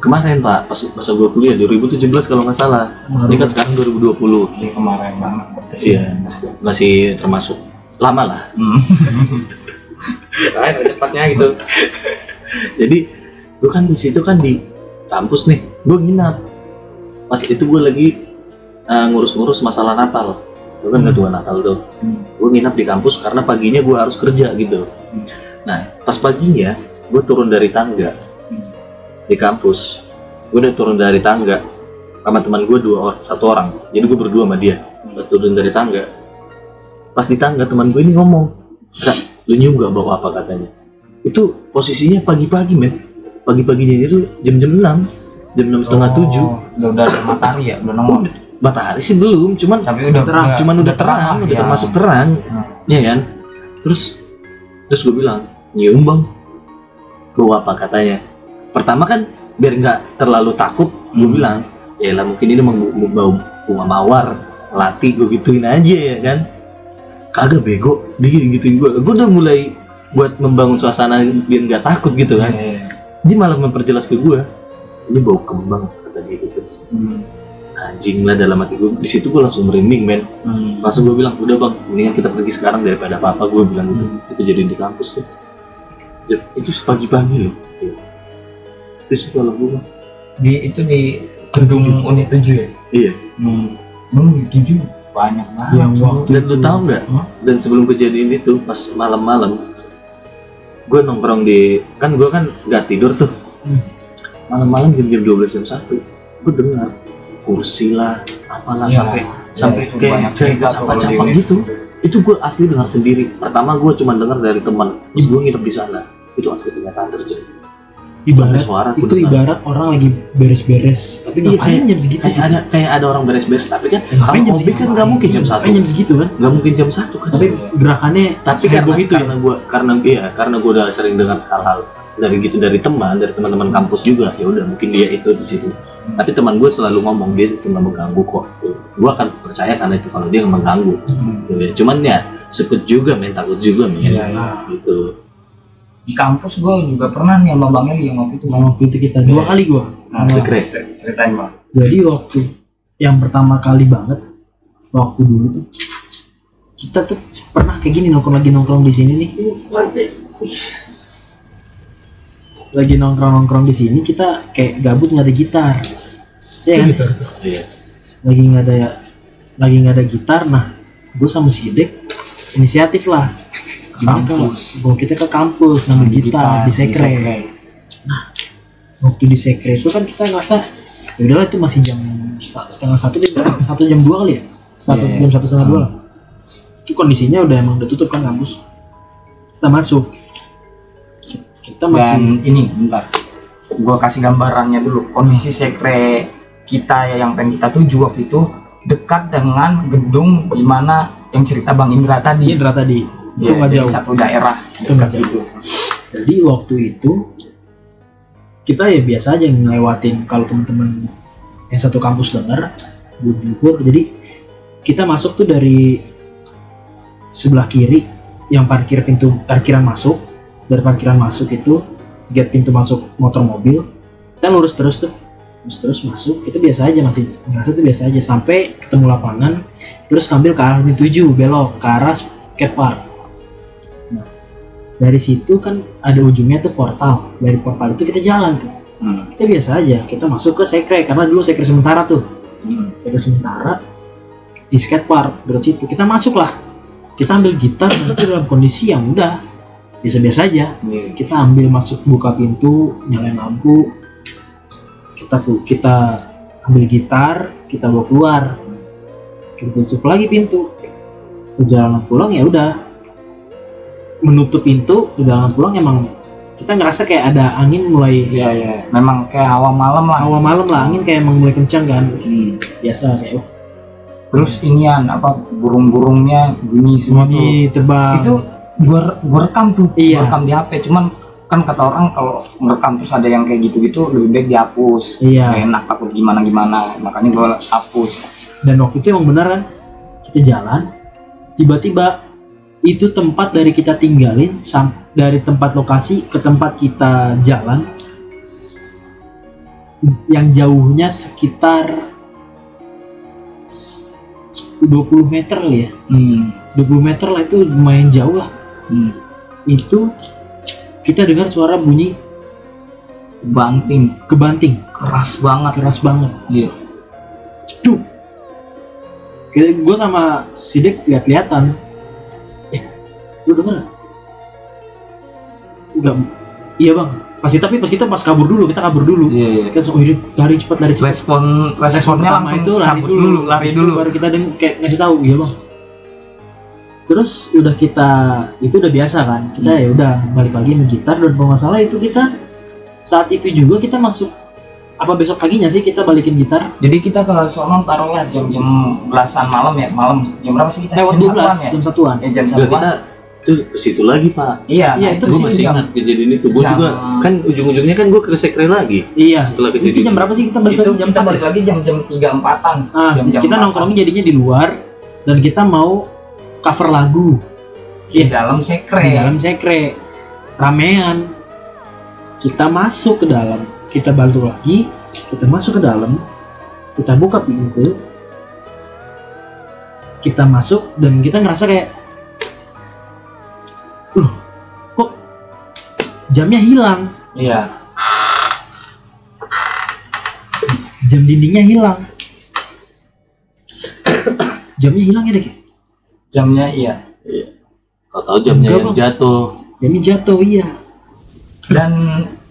Speaker 5: kemarin pak pas masa gue kuliah 2017 kalau nggak salah. Ini kan sekarang 2020
Speaker 2: Ini kemarin banget.
Speaker 5: iya masih termasuk lama lah.
Speaker 3: Lain cepatnya gitu.
Speaker 5: jadi gue kan di situ kan di kampus nih. Gue nginap. Pas itu gue lagi uh, ngurus-ngurus masalah Natal. Gue kan ketua Natal tuh. Gue nginap di kampus karena paginya gue harus kerja gitu. Nah pas paginya gue turun dari tangga. Di kampus gue udah turun dari tangga sama teman gue dua orang satu orang. Jadi gue berdua sama dia. Gua turun dari tangga. Pas di tangga teman gue ini ngomong Kak, lu nyium gak bau apa? katanya. Itu posisinya pagi-pagi men. Pagi-paginya itu jam-jam 6 jam enam setengah tujuh.
Speaker 2: Udah udah ada matahari ya, udah nongol.
Speaker 5: Matahari sih belum cuman
Speaker 2: Tapi udah
Speaker 5: terang cuman udah
Speaker 2: terang
Speaker 5: udah
Speaker 2: ya.
Speaker 5: termasuk terang
Speaker 2: Hmm.
Speaker 5: ya kan terus terus gue bilang nyium bang bau apa katanya pertama kan biar nggak terlalu takut gue
Speaker 2: Hmm.
Speaker 5: bilang ya lah mungkin ini bau bunga mawar melati gue gituin aja ya kan kagak bego dia gituin gue gue udah mulai buat membangun suasana biar nggak takut gitu kan
Speaker 2: Iya.
Speaker 5: dia malah memperjelas ke gue ini bau kembang kata dia gitu
Speaker 2: Hmm.
Speaker 5: Anjing lah dalam hati gue di situ gue langsung merinding men.
Speaker 2: Hmm.
Speaker 5: langsung gue bilang udah bang mendingan kita pergi sekarang daripada apa apa gue bilang gitu. Itu kejadian di kampus tuh. Ya, itu pagi-pagi loh. Itu sih kalau gue.
Speaker 2: Di itu di gedung unit 7 ya?
Speaker 5: iya.
Speaker 2: Hmm. Hmm, di 7 banyak banget.
Speaker 1: Yang waktu
Speaker 5: dan lu tahu nggak?
Speaker 2: Hah?
Speaker 5: dan sebelum kejadian itu pas malam-malam gue nongkrong di kan gue kan nggak tidur tuh. Malam-malam jam-jam 12 jam satu gue dengar kursi lah apalah
Speaker 2: Iya.
Speaker 5: sampai
Speaker 2: Ya,
Speaker 5: sampai
Speaker 2: itu
Speaker 5: kayak kayak
Speaker 2: di unit.
Speaker 5: gitu itu gue asli dengar sendiri pertama gue cuma dengar dari teman terus gue nginep di sana itu asli kenyataan terjadi
Speaker 1: ibarat
Speaker 5: suara
Speaker 1: itu
Speaker 5: dengar.
Speaker 1: ibarat orang lagi beres-beres tapi
Speaker 5: Iya,
Speaker 1: ngapain
Speaker 5: kayak-
Speaker 1: jam segitu
Speaker 5: kayak ada kayak ada orang beres-beres tapi kan
Speaker 1: Ngapain
Speaker 5: kalau
Speaker 1: jam segitu?
Speaker 5: kan nggak mungkin jam satu
Speaker 1: jam segitu kan
Speaker 5: nggak mungkin jam satu kan
Speaker 1: tapi gerakannya
Speaker 5: tapi karena
Speaker 1: itu ya
Speaker 5: karena gue karena iya karena gue udah sering dengar hal-hal dari gitu dari teman dari teman-teman kampus juga ya udah mungkin dia itu di situ tapi teman gue selalu ngomong dia itu nggak mengganggu kok gue akan percaya karena itu kalau dia nggak mengganggu Gitu ya. cuman ya sekut juga men takut juga men
Speaker 2: Iya, iya.
Speaker 5: gitu
Speaker 2: Di kampus gue juga pernah nih sama Bang Eli yang waktu itu.
Speaker 1: Nah, waktu itu kita dua kali gua
Speaker 2: Nah,
Speaker 5: Secret.
Speaker 2: Ceritain Bang.
Speaker 1: jadi waktu yang pertama kali banget waktu dulu tuh kita tuh pernah kayak gini nongkrong lagi nongkrong di sini nih lagi nongkrong nongkrong di sini kita kayak gabut nggak ada gitar. Ya kan?
Speaker 5: iya.
Speaker 1: Lagi nggak ada lagi nggak ada gitar nah gue sama si Dek inisiatif lah. Gimana kalau bawa kita ke kampus ngambil gitar, di sekre. waktu di sekre itu kan kita ngerasa ya udahlah itu masih jam setengah satu jam satu jam dua kali ya? Satu
Speaker 2: iya.
Speaker 1: jam satu setengah dua lah. itu kondisinya udah emang udah tutup kan kampus. Kita masuk kita masih
Speaker 2: Dan ini bentar. Gue kasih gambarannya dulu. Kondisi sekre kita ya yang pengen kita tuju waktu itu dekat dengan gedung di mana yang cerita Bang Indra tadi.
Speaker 1: Indra tadi itu
Speaker 2: Iya,
Speaker 1: nggak
Speaker 2: jadi
Speaker 1: jauh
Speaker 2: Satu daerah
Speaker 1: Itu
Speaker 2: dekat
Speaker 1: jauh.
Speaker 2: itu.
Speaker 1: jadi waktu itu kita ya biasa aja ngelewatin kalau teman-teman yang satu kampus dengar bubur jadi kita masuk tuh dari sebelah kiri yang parkir pintu parkiran masuk dari parkiran masuk itu gate pintu masuk motor mobil kita lurus terus tuh. Lurus terus masuk kita biasa aja masih ngerasa tuh biasa aja. Sampai ketemu lapangan terus ngambil ke arah 7 belok ke arah skate park. Nah dari situ kan ada ujungnya tuh portal. Dari portal itu kita jalan tuh.
Speaker 2: Hmm.
Speaker 1: kita biasa aja kita masuk ke sekre karena dulu sekre sementara tuh.
Speaker 2: Hmm.
Speaker 1: sekre sementara di skatepark dari situ. Kita masuk lah kita ambil gitar tapi dalam kondisi yang udah biasa-biasa aja
Speaker 2: Iya.
Speaker 1: kita ambil masuk buka pintu nyalain lampu kita tuh kita ambil gitar kita bawa keluar kita tutup lagi pintu perjalanan pulang ya udah menutup pintu perjalanan pulang emang kita ngerasa kayak ada angin mulai
Speaker 2: Iya iya. Memang kayak hawa malam lah.
Speaker 1: awal malam lah angin kayak emang mulai kencang kan
Speaker 2: Hmm.
Speaker 1: biasa kayak oh,
Speaker 2: terus inian apa burung-burungnya bunyi semua tuh
Speaker 1: Bunyi terbang.
Speaker 2: itu gua gua rekam tuh
Speaker 1: Iya.
Speaker 2: gua rekam di HP cuman kan kata orang kalau merekam terus ada yang kayak gitu-gitu lebih baik dihapus
Speaker 1: Iya.
Speaker 2: Nggak enak takut gimana gimana makanya gua hapus
Speaker 1: Dan waktu itu emang benar kan kita jalan, tiba-tiba itu tempat dari kita tinggalin dari tempat lokasi ke tempat kita jalan yang jauhnya sekitar s- 20 meter lah ya
Speaker 2: hmm.
Speaker 1: 20 meter lah itu lumayan jauh lah
Speaker 2: hmm.
Speaker 1: itu kita dengar suara bunyi
Speaker 2: banting
Speaker 1: kebanting
Speaker 2: keras banget
Speaker 1: keras banget
Speaker 2: iya
Speaker 1: Duh. Gue sama Sidik lihat-lihatan. Eh, lu denger? Enggak. Iya bang. Pasti tapi pas kita pas kabur dulu, kita kabur dulu.
Speaker 2: iya iya
Speaker 1: Kita langsung "Ih, lari cepat lari cepat.
Speaker 2: respon responnya langsung
Speaker 1: itu lari
Speaker 2: cabut
Speaker 1: dulu,
Speaker 2: dulu lari dulu
Speaker 1: Baru kita deng kayak ngasih tahu, iya bang. Terus udah kita itu udah biasa kan. Kita
Speaker 2: Hmm.
Speaker 1: ya udah balik lagi main gitar dan kalau nggak salah itu kita saat itu juga kita masuk apa besok paginya sih kita balikin gitar?
Speaker 2: Jadi kita ke sono taruhlah jam-jam belasan malam ya malam. Jam berapa sih kita?
Speaker 1: Lewat
Speaker 2: jam
Speaker 1: 12
Speaker 2: satuan ya?
Speaker 1: jam satuan.
Speaker 2: Ya jam satuan.
Speaker 5: kita tuh ke situ lagi pak.
Speaker 2: Iya
Speaker 1: Iya,
Speaker 2: nah,
Speaker 1: itu
Speaker 5: gue
Speaker 1: sih
Speaker 5: masih
Speaker 2: jam-
Speaker 5: ingat. Kejadian itu gue
Speaker 2: jam-
Speaker 5: juga kan ujung-ujungnya kan gue ke sekre lagi
Speaker 1: Iya.
Speaker 5: setelah
Speaker 1: Itu
Speaker 5: kejadian.
Speaker 1: jam berapa sih kita balik
Speaker 2: itu
Speaker 1: lagi? Jam
Speaker 2: kita balik lagi jam-jam tiga empatan
Speaker 1: Ah,
Speaker 2: jam-jam
Speaker 1: kita
Speaker 2: empatan.
Speaker 1: nongkrongnya jadinya di luar dan kita mau cover lagu.
Speaker 2: Di dalam sekre.
Speaker 1: Di dalam sekre. Ramean. Kita masuk ke dalam, kita bantu lagi, kita masuk ke dalam, kita buka pintu, kita masuk dan kita ngerasa kayak, loh, kok jamnya hilang,
Speaker 2: iya.
Speaker 1: Jam dindingnya hilang, jamnya hilang ya deh.
Speaker 2: Jamnya iya.
Speaker 5: Kau tahu jamnya
Speaker 1: Enggak,
Speaker 5: yang
Speaker 1: Bang.
Speaker 5: jatuh.
Speaker 1: Jamnya jatuh iya.
Speaker 2: dan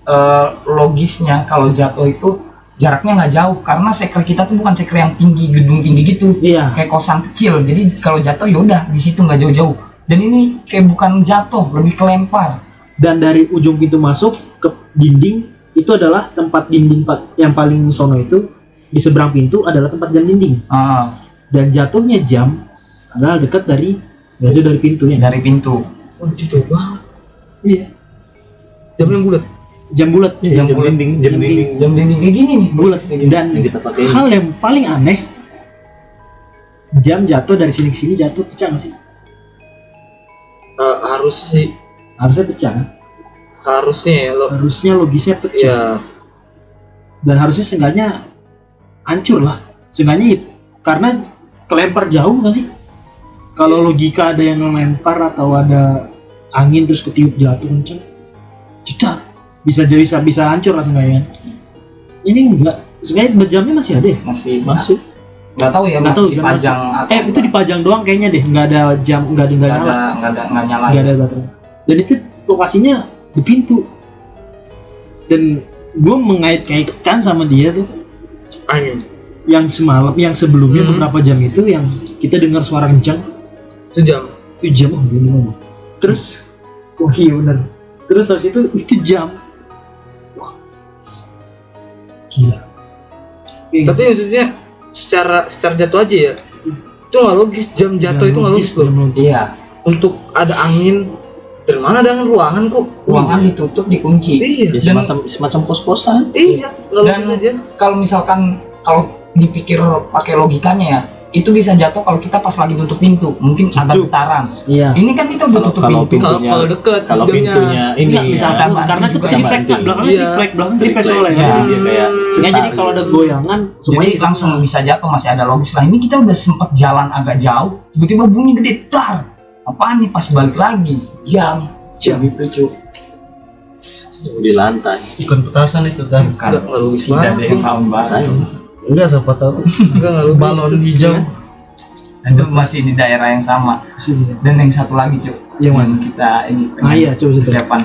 Speaker 2: eh, logisnya kalau jatuh itu jaraknya nggak jauh karena sekre kita tuh bukan sekre yang tinggi gedung tinggi gitu.
Speaker 1: Iya.
Speaker 2: kayak kosan kecil. Jadi kalau jatuh ya udah di situ nggak jauh-jauh. Dan ini kayak bukan jatuh lebih kelempar.
Speaker 1: Dan dari ujung pintu masuk ke dinding itu adalah tempat dinding yang paling sono itu di seberang pintu adalah tempat jam dinding.
Speaker 2: Ah,
Speaker 1: dan jatuhnya jam adalah dekat dari jatuh dari pintunya
Speaker 2: dari pintu.
Speaker 4: Oh, jujur banget.
Speaker 1: iya.
Speaker 4: Jam yang bulat.
Speaker 1: jam bulat.
Speaker 5: Jam,
Speaker 2: Jam bulat.
Speaker 5: dinding jam dinding.
Speaker 2: jam dinding kayak gini. Nih
Speaker 1: bulat.
Speaker 2: Kayak gini.
Speaker 1: dan
Speaker 5: yang kita pakai
Speaker 1: hal yang paling aneh jam jatuh dari sini ke sini jatuh pecah nggak sih?
Speaker 4: Eh, harus sih.
Speaker 1: Harusnya pecah kan?
Speaker 4: harusnya ya lo.
Speaker 1: harusnya logisnya pecah.
Speaker 4: Ya,
Speaker 1: dan harusnya seenggaknya hancur lah. Seenggaknya karena kelempar jauh nggak sih kalau logika ada yang ngelempar atau ada angin terus ketiup jatuh kenceng cetar bisa jadi bisa bisa hancur lah seenggaknya ini enggak. Seenggaknya jamnya masih ada ya?
Speaker 2: Masih
Speaker 5: masuk
Speaker 2: nggak tahu ya
Speaker 1: Nggak
Speaker 2: masih
Speaker 1: tahu, jam
Speaker 2: dipajang atau
Speaker 1: eh itu dipajang doang kayaknya deh. Nggak ada jam nggak ada nggak
Speaker 2: nggak
Speaker 1: nyala.
Speaker 2: ada nggak ada nggak nyala
Speaker 1: nggak ada baterai. Dan itu lokasinya di pintu. Dan gue mengait-ngaitkan sama dia tuh.
Speaker 4: Angin.
Speaker 1: yang semalam yang sebelumnya
Speaker 4: Hmm.
Speaker 1: beberapa jam itu yang kita dengar suara kencang
Speaker 4: Itu jam.
Speaker 1: itu jam oh terus oh iya bener terus habis itu itu jam Wah. gila Kayak
Speaker 4: Tapi maksudnya secara secara jatuh aja ya. Itu nggak logis. Jam jatuh itu nggak logis loh.
Speaker 1: jam logis.
Speaker 2: iya
Speaker 4: Untuk ada angin dan mana ada angin ruangan kok.
Speaker 2: ruangan ditutup dikunci
Speaker 4: Iya.
Speaker 5: ya,
Speaker 2: Dan-
Speaker 5: semacam semacam kos kosan
Speaker 4: Iya, nggak
Speaker 2: Dan-
Speaker 4: logis aja.
Speaker 2: kalau misalkan kalau dipikir pakai logikanya ya itu bisa jatuh kalau kita pas lagi tutup pintu. Mungkin ada getaran.
Speaker 1: Iya.
Speaker 2: Ini kan kita udah
Speaker 5: Kalau-
Speaker 2: tutup
Speaker 5: kalau
Speaker 2: pintu.
Speaker 4: Kalau
Speaker 5: pintunya-
Speaker 4: kalau deket
Speaker 5: kalau
Speaker 4: jamnya.
Speaker 5: pintunya ini
Speaker 1: Enggak, bisa
Speaker 5: ya,
Speaker 1: karena itu triplek kan belakangnya
Speaker 4: Iya.
Speaker 1: triplek belakang triplek
Speaker 5: triplek.
Speaker 1: soalnya.
Speaker 5: Dia kayak
Speaker 1: Sehingga jadi kalau ada goyangan
Speaker 2: jadi
Speaker 1: semuanya
Speaker 2: langsung bisa jatuh masih ada logis lah. Ini kita udah sempet jalan agak jauh tiba-tiba bunyi gede tar apaan nih pas balik lagi? Jam. Jam itu cu
Speaker 5: di lantai.
Speaker 4: Bukan petasan itu kan. logis
Speaker 2: tidak ada yang paham banget
Speaker 4: Enggak siapa tahu. Enggak nggak logis.
Speaker 3: balon hijau.
Speaker 2: Dan itu masih di daerah yang sama. Dan yang satu lagi cu
Speaker 1: Yang mana?
Speaker 2: kita ini
Speaker 1: ah iya coba
Speaker 2: persiapan.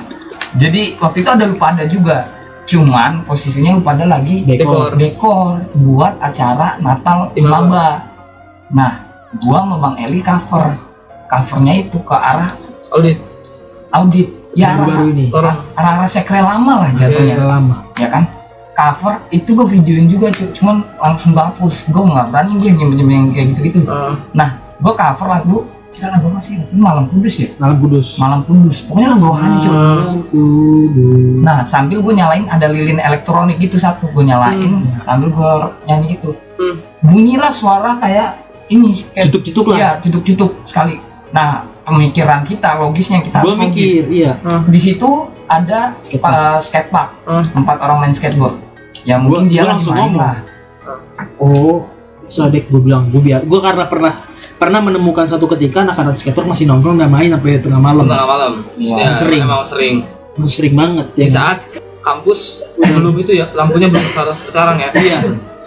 Speaker 2: Jadi waktu itu ada lupa ada juga. Cuman posisinya lupa ada lagi.
Speaker 1: Dekor.
Speaker 2: dekor. Buat acara Natal.
Speaker 4: Imaba
Speaker 2: nah gua sama Bang Eli cover. Covernya itu ke arah
Speaker 4: Audit.
Speaker 2: Audit. Ya arah
Speaker 1: baru ini.
Speaker 4: orang
Speaker 2: arah arah sekre lama lah
Speaker 1: jatuhnya. Lama
Speaker 2: ya kan cover itu gue videoin juga cuy cuman langsung gue hapus gue nggak berani gue nyimpen nyimpen yang kayak gitu gitu nah gue cover lagu kita lagu apa sih? Itu malam kudus ya?
Speaker 1: Malam Kudus.
Speaker 2: malam kudus. Pokoknya lagu rohani cuy
Speaker 1: Malam Kudus.
Speaker 2: nah sambil gue nyalain ada lilin elektronik gitu satu gue nyalain. Sambil gue nyanyi gitu.
Speaker 5: Hmm.
Speaker 2: bunyilah suara kayak ini kayak
Speaker 1: Cutuk-cutuk lah.
Speaker 2: Iya, cutuk-cutuk sekali. Nah, pemikiran kita, logisnya kita
Speaker 1: Gue mikir, iya.
Speaker 2: Di situ ada
Speaker 1: Skatepark.
Speaker 2: uh, skatepark,
Speaker 5: Hmm.
Speaker 2: empat orang main skateboard. Ya
Speaker 1: Gua-
Speaker 2: mungkin dia
Speaker 1: gua langsung
Speaker 2: main
Speaker 1: ngomong.
Speaker 2: lah.
Speaker 1: Oh, sadek gue bilang gue biar gue karena pernah pernah menemukan satu ketika anak-anak skater masih nongkrong dan main sampai tengah malam.
Speaker 5: tengah malam
Speaker 2: Iya.
Speaker 5: ya,
Speaker 1: Sering.
Speaker 5: emang sering
Speaker 1: Masih sering banget ya.
Speaker 5: di saat kampus belum itu ya lampunya belum sekarang sekarang ya
Speaker 1: Iya.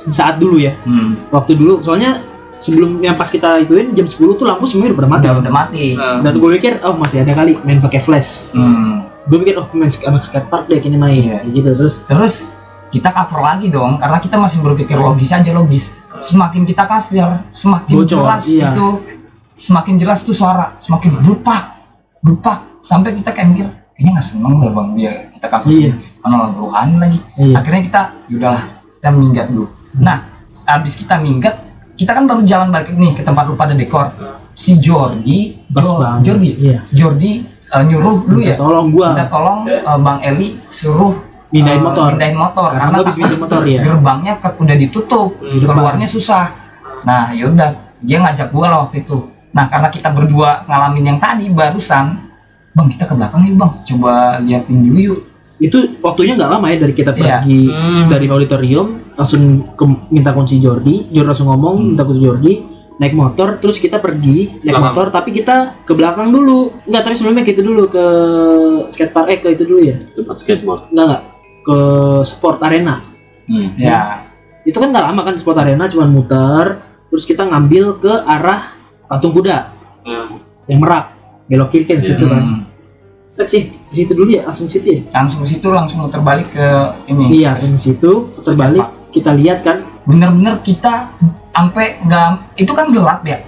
Speaker 1: Saat dulu ya.
Speaker 2: Hmm.
Speaker 1: Waktu dulu soalnya sebelum yang pas kita ituin jam 10 tuh lampu semuanya udah pada mati.
Speaker 2: Udah udah mati.
Speaker 5: Nah,
Speaker 1: Dan gue pikir oh masih ada kali main pakai flash.
Speaker 2: Hmm.
Speaker 1: Gue pikir oh main anak skatepark deh kini main. Kayak gitu terus
Speaker 2: Terus kita cover lagi dong, karena kita masih berpikir logis aja logis. Semakin kita cover, semakin
Speaker 1: Bocor,
Speaker 2: jelas
Speaker 1: iya.
Speaker 2: itu, semakin jelas tuh suara, semakin berupak, berupak. Sampai kita kayak mikir, kayaknya nggak seneng deh bang dia kita cover
Speaker 1: Iya.
Speaker 2: Mana lagu rohani lagi.
Speaker 1: Iya.
Speaker 2: Akhirnya kita, yaudahlah, kita minggat dulu. Nah, habis kita minggat, kita kan baru jalan balik nih ke tempat lu pada dekor. Si Jordi. Jordi,
Speaker 1: Iya.
Speaker 2: Jordi eh, nyuruh lu ya,
Speaker 1: tolong gua
Speaker 2: minta tolong eh, Bang Eli suruh
Speaker 1: Pindahin
Speaker 2: eh,
Speaker 1: motor.
Speaker 2: pindahin motor
Speaker 1: Karena gua habis pindahin motor, ya.
Speaker 2: gerbangnya ke, udah ditutup
Speaker 1: Di depan.
Speaker 2: keluarnya susah nah yaudah dia ngajak gua lah waktu itu nah karena kita berdua ngalamin yang tadi barusan bang kita ke belakang yuk bang coba liatin dulu yuk
Speaker 1: itu waktunya nggak lama ya dari kita
Speaker 2: Iya.
Speaker 1: pergi
Speaker 5: Hmm.
Speaker 1: dari auditorium langsung ke, minta kunci Jordi Jordi langsung ngomong
Speaker 2: Hmm.
Speaker 1: minta kunci Jordi naik motor terus kita pergi naik
Speaker 5: Belakang.
Speaker 1: motor tapi kita ke belakang dulu. Nggak tapi sebelumnya kita dulu ke skatepark eh ke itu dulu ya?
Speaker 5: Tempat skateboard.
Speaker 1: Nggak nggak. Ke sport arena.
Speaker 2: Ya.
Speaker 1: Itu kan nggak lama kan sport arena cuman muter terus kita ngambil ke arah patung kuda.
Speaker 5: Hmm.
Speaker 1: yang merak belok kiri kan situ kan.
Speaker 2: Hmm.
Speaker 1: sih ke situ dulu ya langsung situ ya?
Speaker 2: Langsung situ langsung muter balik ke ini.
Speaker 1: Iya langsung situ terbalik kita lihat kan.
Speaker 2: Bener-bener kita sampai nggak itu kan gelap ya?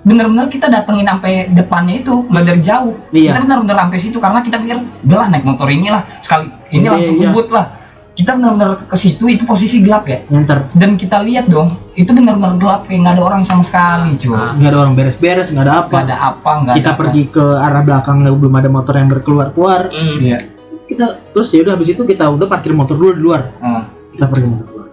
Speaker 2: Bener-bener kita datengin sampai depannya itu nggak dari jauh.
Speaker 1: Iya.
Speaker 2: kita bener-bener sampai situ karena kita pikir udahlah naik motor inilah sekali ini
Speaker 1: Iya,
Speaker 2: langsung
Speaker 1: iya.
Speaker 2: ngebut lah. Kita bener-bener ke situ itu posisi gelap ya?
Speaker 1: Nyantar
Speaker 2: dan kita lihat dong itu bener-bener gelap kayak nggak ada orang sama sekali cuy.
Speaker 1: Nggak ada orang beres-beres nggak ada apa.
Speaker 2: Nggak ada apa nggak
Speaker 1: kita
Speaker 2: ada
Speaker 1: pergi ke arah belakang nggak- belum ada motor yang berkeluar keluar
Speaker 5: Hmm.
Speaker 2: apa. Iya.
Speaker 1: kita terus ya udah habis itu kita udah parkir motor dulu di luar.
Speaker 2: Nah,
Speaker 1: kita pergi motor keluar.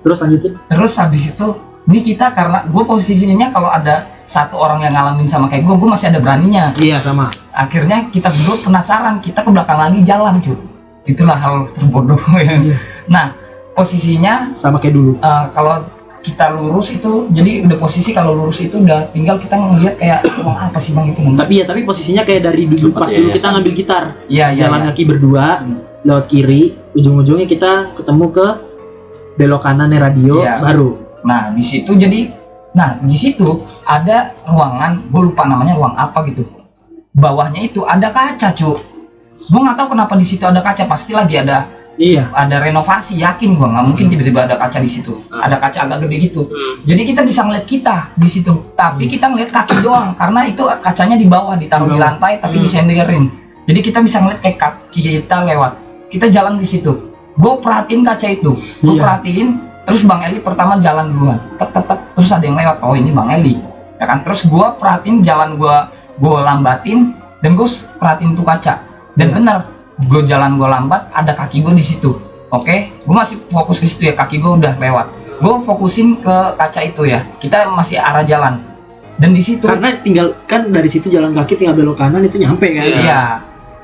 Speaker 1: Terus lanjutin?
Speaker 2: Terus habis itu ini kita karena gue posisinya kalau ada satu orang yang ngalamin sama kayak gue gue masih ada beraninya
Speaker 1: iya sama
Speaker 2: akhirnya kita berdua penasaran kita ke belakang lagi jalan cuy itulah hal terbodoh ya
Speaker 1: Iya.
Speaker 2: nah posisinya
Speaker 1: sama kayak dulu
Speaker 2: eh, kalau kita lurus itu jadi udah posisi kalau lurus itu udah tinggal kita ngelihat kayak wah apa sih bang itu
Speaker 1: tapi ya tapi posisinya kayak dari dulu pas dulu kita ngambil gitar
Speaker 2: iya iya
Speaker 1: jalan
Speaker 2: iya.
Speaker 1: kaki berdua
Speaker 2: Hmm.
Speaker 1: lewat kiri ujung-ujungnya kita ketemu ke belok kanannya radio
Speaker 2: Iya.
Speaker 1: baru
Speaker 2: nah di situ jadi nah di situ ada ruangan gue lupa namanya ruang apa gitu. Bawahnya itu ada kaca cuy gue nggak tahu kenapa di situ ada kaca pasti lagi ada
Speaker 1: iya.
Speaker 2: ada renovasi yakin gua nggak mungkin tiba-tiba ada kaca di situ. Ada kaca agak gede gitu.
Speaker 5: Hmm.
Speaker 2: jadi kita bisa ngeliat kita di situ tapi kita ngeliat kaki doang karena itu kacanya di bawah ditaruh
Speaker 1: Di
Speaker 2: lantai tapi
Speaker 5: Hmm.
Speaker 2: disenderin. Jadi kita bisa ngeliat kayak kaki kita lewat. Kita jalan di situ. Gue perhatiin kaca itu. Gue
Speaker 1: Iya.
Speaker 2: perhatiin terus bang Eli pertama jalan duluan. Tep, tep, tep. terus ada yang lewat oh ini bang Eli. Ya kan? Terus gue perhatiin jalan gue gue lambatin dan gue perhatiin tuh kaca. Dan
Speaker 1: Iya.
Speaker 2: benar gue jalan gue lambat ada kaki gue di situ. Oke? Gue masih fokus ke situ ya kaki gue udah lewat. Gue fokusin ke kaca itu ya. Kita masih arah jalan. Dan di situ
Speaker 1: karena tinggal kan dari situ jalan kaki tinggal belok kanan itu nyampe kan?
Speaker 5: Iya.
Speaker 2: iya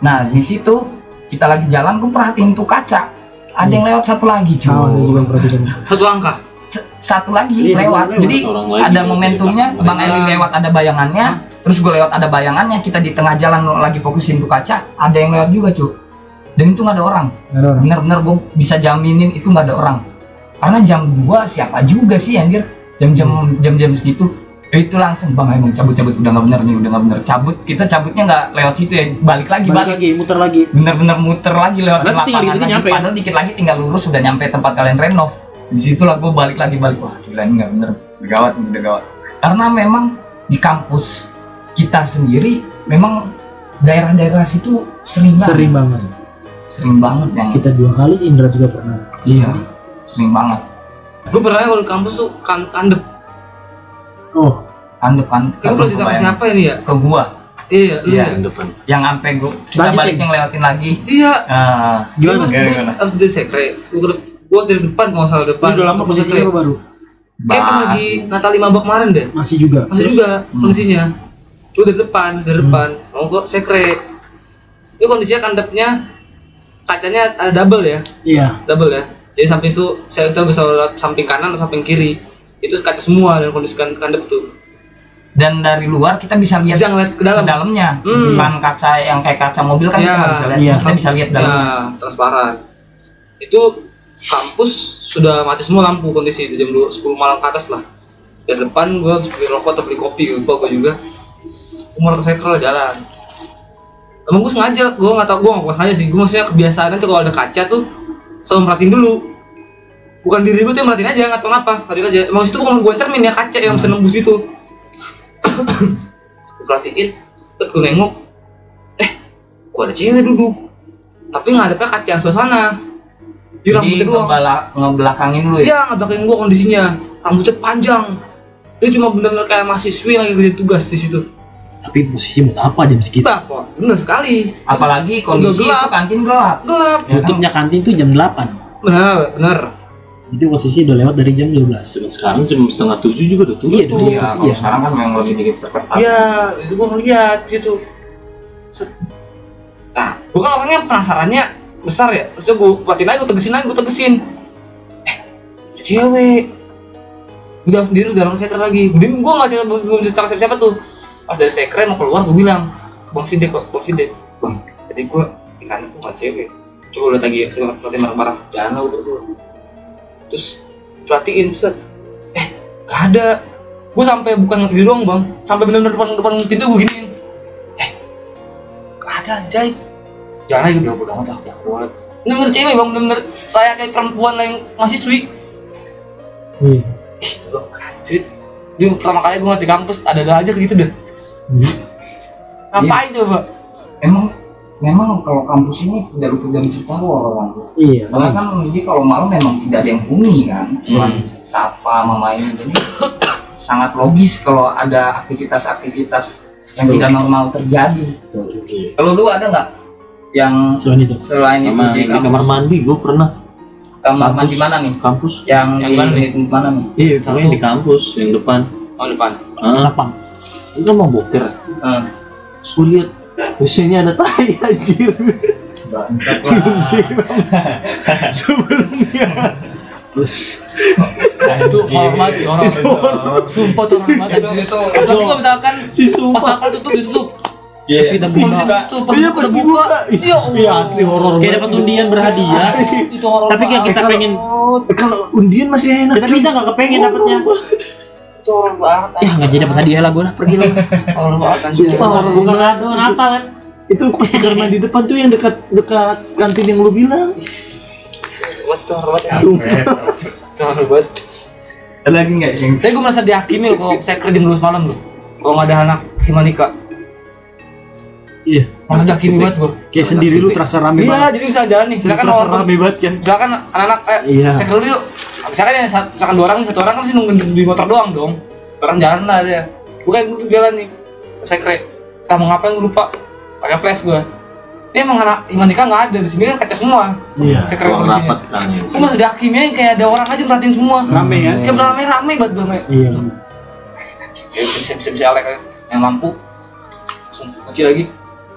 Speaker 2: nah di situ kita lagi jalan gue perhatiin tuh kaca ada yang lewat satu lagi
Speaker 1: sama saya juga
Speaker 2: cuy
Speaker 1: perhatikan.
Speaker 5: Satu langkah
Speaker 2: S- satu lagi
Speaker 1: Iya,
Speaker 2: lewat.
Speaker 1: lewat.
Speaker 2: jadi
Speaker 5: lagi
Speaker 2: ada momentumnya bang Eli
Speaker 5: mereka.
Speaker 2: lewat ada bayangannya. Terus gue lewat ada bayangannya. Kita di tengah jalan lagi fokusin tuh kaca ada yang lewat juga cuy dan itu nggak ada orang.
Speaker 1: Nggak ada orang.
Speaker 2: Bener-bener gue bisa jaminin itu nggak ada orang. Karena jam 2 siapa juga sih anjir? Jam-jam jam-jam segitu Eh, itu langsung bang emang cabut-cabut. Udah nggak bener nih udah nggak bener. Cabut kita cabutnya nggak lewat situ ya. Balik lagi
Speaker 1: balik
Speaker 2: balik,
Speaker 1: lagi muter lagi.
Speaker 2: Bener-bener muter lagi lewat
Speaker 1: tinggal
Speaker 2: lapangan
Speaker 1: dikit
Speaker 2: lagi.
Speaker 1: nyampe, kan?
Speaker 2: padahal dikit lagi tinggal lurus udah nyampe tempat kalian renov. Di situlah gue balik lagi balik. Wah gila ini nggak bener. Udah gawat udah gawat. Karena memang di kampus kita sendiri memang daerah-daerah situ sering banget.
Speaker 1: Sering banget.
Speaker 2: Sering banget yang
Speaker 1: kita dua kali Indra juga pernah.
Speaker 2: Iya sering banget. Gue pernah kalau di kampus tuh kan kandep
Speaker 1: oh
Speaker 2: kandep kan
Speaker 3: Itu pernah cerita ke siapa ini ya?
Speaker 2: ke gua
Speaker 3: Iya, lu
Speaker 2: Iya.
Speaker 3: ya.
Speaker 5: yang depan
Speaker 2: yang sampai gua kita
Speaker 1: Lanjutin.
Speaker 2: balik yang lewatin lagi
Speaker 3: Iya.
Speaker 2: nah
Speaker 1: gimana
Speaker 2: Gimana, gimana?
Speaker 3: Harus dari sekre. Gua gua dari depan kalau nggak salah depan.
Speaker 1: Udah lama posisinya baru
Speaker 3: Kayak pas lagi Natal lima bak kemarin deh.
Speaker 1: masih juga
Speaker 3: Masih juga
Speaker 2: Hmm.
Speaker 3: kondisinya. Lu dari depan, dari
Speaker 1: Hmm.
Speaker 3: depan. Mau gua sekre. Itu kondisinya kandepnya kacanya ada double ya,
Speaker 1: iya
Speaker 3: double ya. Jadi samping itu saya bisa lihat samping kanan atau samping kiri. Itu kaca semua dan kondisi kan- kandep tuh.
Speaker 2: Dan dari luar kita bisa lihat
Speaker 3: Bisa ngeliat ke dalam.
Speaker 2: dalamnya
Speaker 3: Hmm.
Speaker 2: bukan kaca yang kayak kaca mobil kan kita
Speaker 3: Iya.
Speaker 2: nggak bisa lihat
Speaker 1: Iya.
Speaker 2: kita bisa lihat dalamnya
Speaker 3: Ya, transparan. Itu kampus sudah mati semua lampu kondisi itu jam 2, 10 malam ke atas lah. Dari depan gua beli rokok atau beli kopi lupa gua juga. Umur ke cycle jalan. Emang gua sengaja, gua nggak tahu gua nggak sengaja sih. Gua maksudnya kebiasaan tuh kalau ada kaca tuh selalu merhatiin dulu. Bukan diri gua tuh yang merhatiin aja, nggak tahu kenapa. Merhatiin aja. Emang itu bukan gua cermin ya kaca yang bisa nembus itu. Gua perhatiin, terus gua nengok, eh, kok ada cewek duduk? Tapi ngadepnya kaca yang sebelah sana di
Speaker 2: jadi
Speaker 3: rambutnya doang.
Speaker 2: ngebelakangin lu ya?
Speaker 3: Iya ngebelakangin gua kondisinya. Rambutnya panjang. Dia cuma bener-bener kayak mahasiswi lagi kerja tugas di situ.
Speaker 1: Tapi posisi buat apa jam segitu?
Speaker 3: Apa bener sekali.
Speaker 2: Apalagi kondisi
Speaker 3: gelap.
Speaker 2: itu kantin gelap.
Speaker 3: Gelap.
Speaker 2: Ya kan?
Speaker 1: tutupnya kantin tuh jam 8
Speaker 3: bener bener
Speaker 1: itu posisi udah lewat dari jam 12
Speaker 5: Cuman sekarang jam setengah tujuh juga udah tutup
Speaker 1: Iya,
Speaker 5: tuh.
Speaker 2: iya kalau
Speaker 1: Iya.
Speaker 2: sekarang kan memang lebih dikit terketat
Speaker 3: iya itu gua ngeliat Set. nah gua kan orangnya penasarannya besar ya. Terus gua buatin aja gua tegesin aja gua tegesin. Eh ada cewek. Gua jalan sendiri di dalam sekre lagi. Gua diem gua nggak cerita belum belum cerita siapa siapa tuh. Pas dari sekre mau keluar gua bilang ke bang Sidek kok bang Sidek bang jadi gua di sana tuh nggak cewek. Coba lihat lagi perhatiin marah-marah. Jangan lah gua berdua terus perhatiin set eh gak ada. Gue sampai bukan ngeliat doang bang. Sampai bener-bener depan depan pintu gue giniin. Eh gak ada anjay. Jangan lagi bilang bodoh amat lah ya keluar ini bener cewek bang bener-bener. Kayak kayak perempuan yang mahasiswi
Speaker 1: iya.
Speaker 3: Ih lo anjir dia pertama kali gue ngeliat di kampus ada-ada aja kayak gitu deh. Ngapain coba?
Speaker 2: Emang memang kalau kampus ini tidak cerita horor kan
Speaker 1: iya
Speaker 2: karena kan jadi kalau malam memang tidak ada yang huni kan. Cuma
Speaker 3: Hmm.
Speaker 2: sapa mama ini jadi sangat logis kalau ada aktivitas-aktivitas yang tidak normal terjadi. Kalau lu ada nggak yang
Speaker 1: selain itu.
Speaker 2: selain itu
Speaker 5: sama
Speaker 2: di
Speaker 5: yang di
Speaker 2: kampus?
Speaker 5: kamar mandi gue pernah.
Speaker 2: Kamar
Speaker 5: kampus.
Speaker 2: mandi mana nih?
Speaker 5: Kampus.
Speaker 2: Yang,
Speaker 3: Yang
Speaker 2: di,
Speaker 3: mana? nih?
Speaker 2: di mana nih?
Speaker 5: Iya pokoknya di kampus yang depan.
Speaker 3: Oh depan.
Speaker 5: Ah
Speaker 1: sapam.
Speaker 5: Itu mau boker.
Speaker 2: Eh,
Speaker 5: terus gue lihat biasanya ada tai anjir. Belum sih sebelumnya.
Speaker 3: Nah, itu horor banget sih horor sumpah tuh anjir itu apalagi kalau misalkan pas
Speaker 5: disumpah
Speaker 3: kapal tutup. Ditutup
Speaker 5: Iya,
Speaker 3: kita buka.
Speaker 5: Iya,
Speaker 3: buka
Speaker 5: pas
Speaker 3: buka.
Speaker 5: dibuka.
Speaker 3: iya.
Speaker 5: Iya, asli horor
Speaker 1: kayak dapat undian berhadiah.
Speaker 3: Itu horor
Speaker 1: tapi kayak kita pengen
Speaker 5: kalau undian masih enak
Speaker 1: tapi kita nggak kepengen dapatnya
Speaker 3: horor banget
Speaker 1: ya nggak jadi dapat hadiah lah gue lah pergi lah.
Speaker 3: Horor banget anjir
Speaker 5: Sumpah, horor
Speaker 1: bukan
Speaker 5: banget.
Speaker 1: kado apa kan
Speaker 5: itu pasti karena di depan tuh yang dekat dekat kantin yang lu bilang.
Speaker 3: Wah, itu banget ya. Itu banget
Speaker 2: ada lagi nggak yang
Speaker 3: tapi gue merasa dihakimi loh kalau saya kerja 12 malam loh kalau nggak ada anak himanika
Speaker 1: iya.
Speaker 3: Merasa dihakimi banget gue
Speaker 1: kayak sendiri lu terasa rame
Speaker 3: iya
Speaker 1: banget.
Speaker 3: jadi bisa jalan nih. Misalkan
Speaker 1: terasa
Speaker 3: orang
Speaker 1: rame banget kan
Speaker 3: misalkan anak-anak eh
Speaker 1: Iya.
Speaker 3: saya dulu yuk. Misalkan yang satu, misalkan dua orang satu orang kan sih nungguin di motor doang dong. Satu orang jalan lah aja gue kayak gue jalan nih saya kira kita mau ngapain? Gue lupa. Pakai flash gue ini emang anak Imanika nggak ada. Di sini kan kaca semua.
Speaker 1: Iya
Speaker 3: saya kira
Speaker 5: Ruang
Speaker 3: kondisinya
Speaker 5: rapat kan ya.
Speaker 3: gue masih dihakimi kayak ada orang aja merhatiin semua.
Speaker 1: Rame kan
Speaker 3: kayak rame rame banget banget
Speaker 1: iya.
Speaker 3: Ya bisa bisa bisa alek yang lampu. Langsung kunci lagi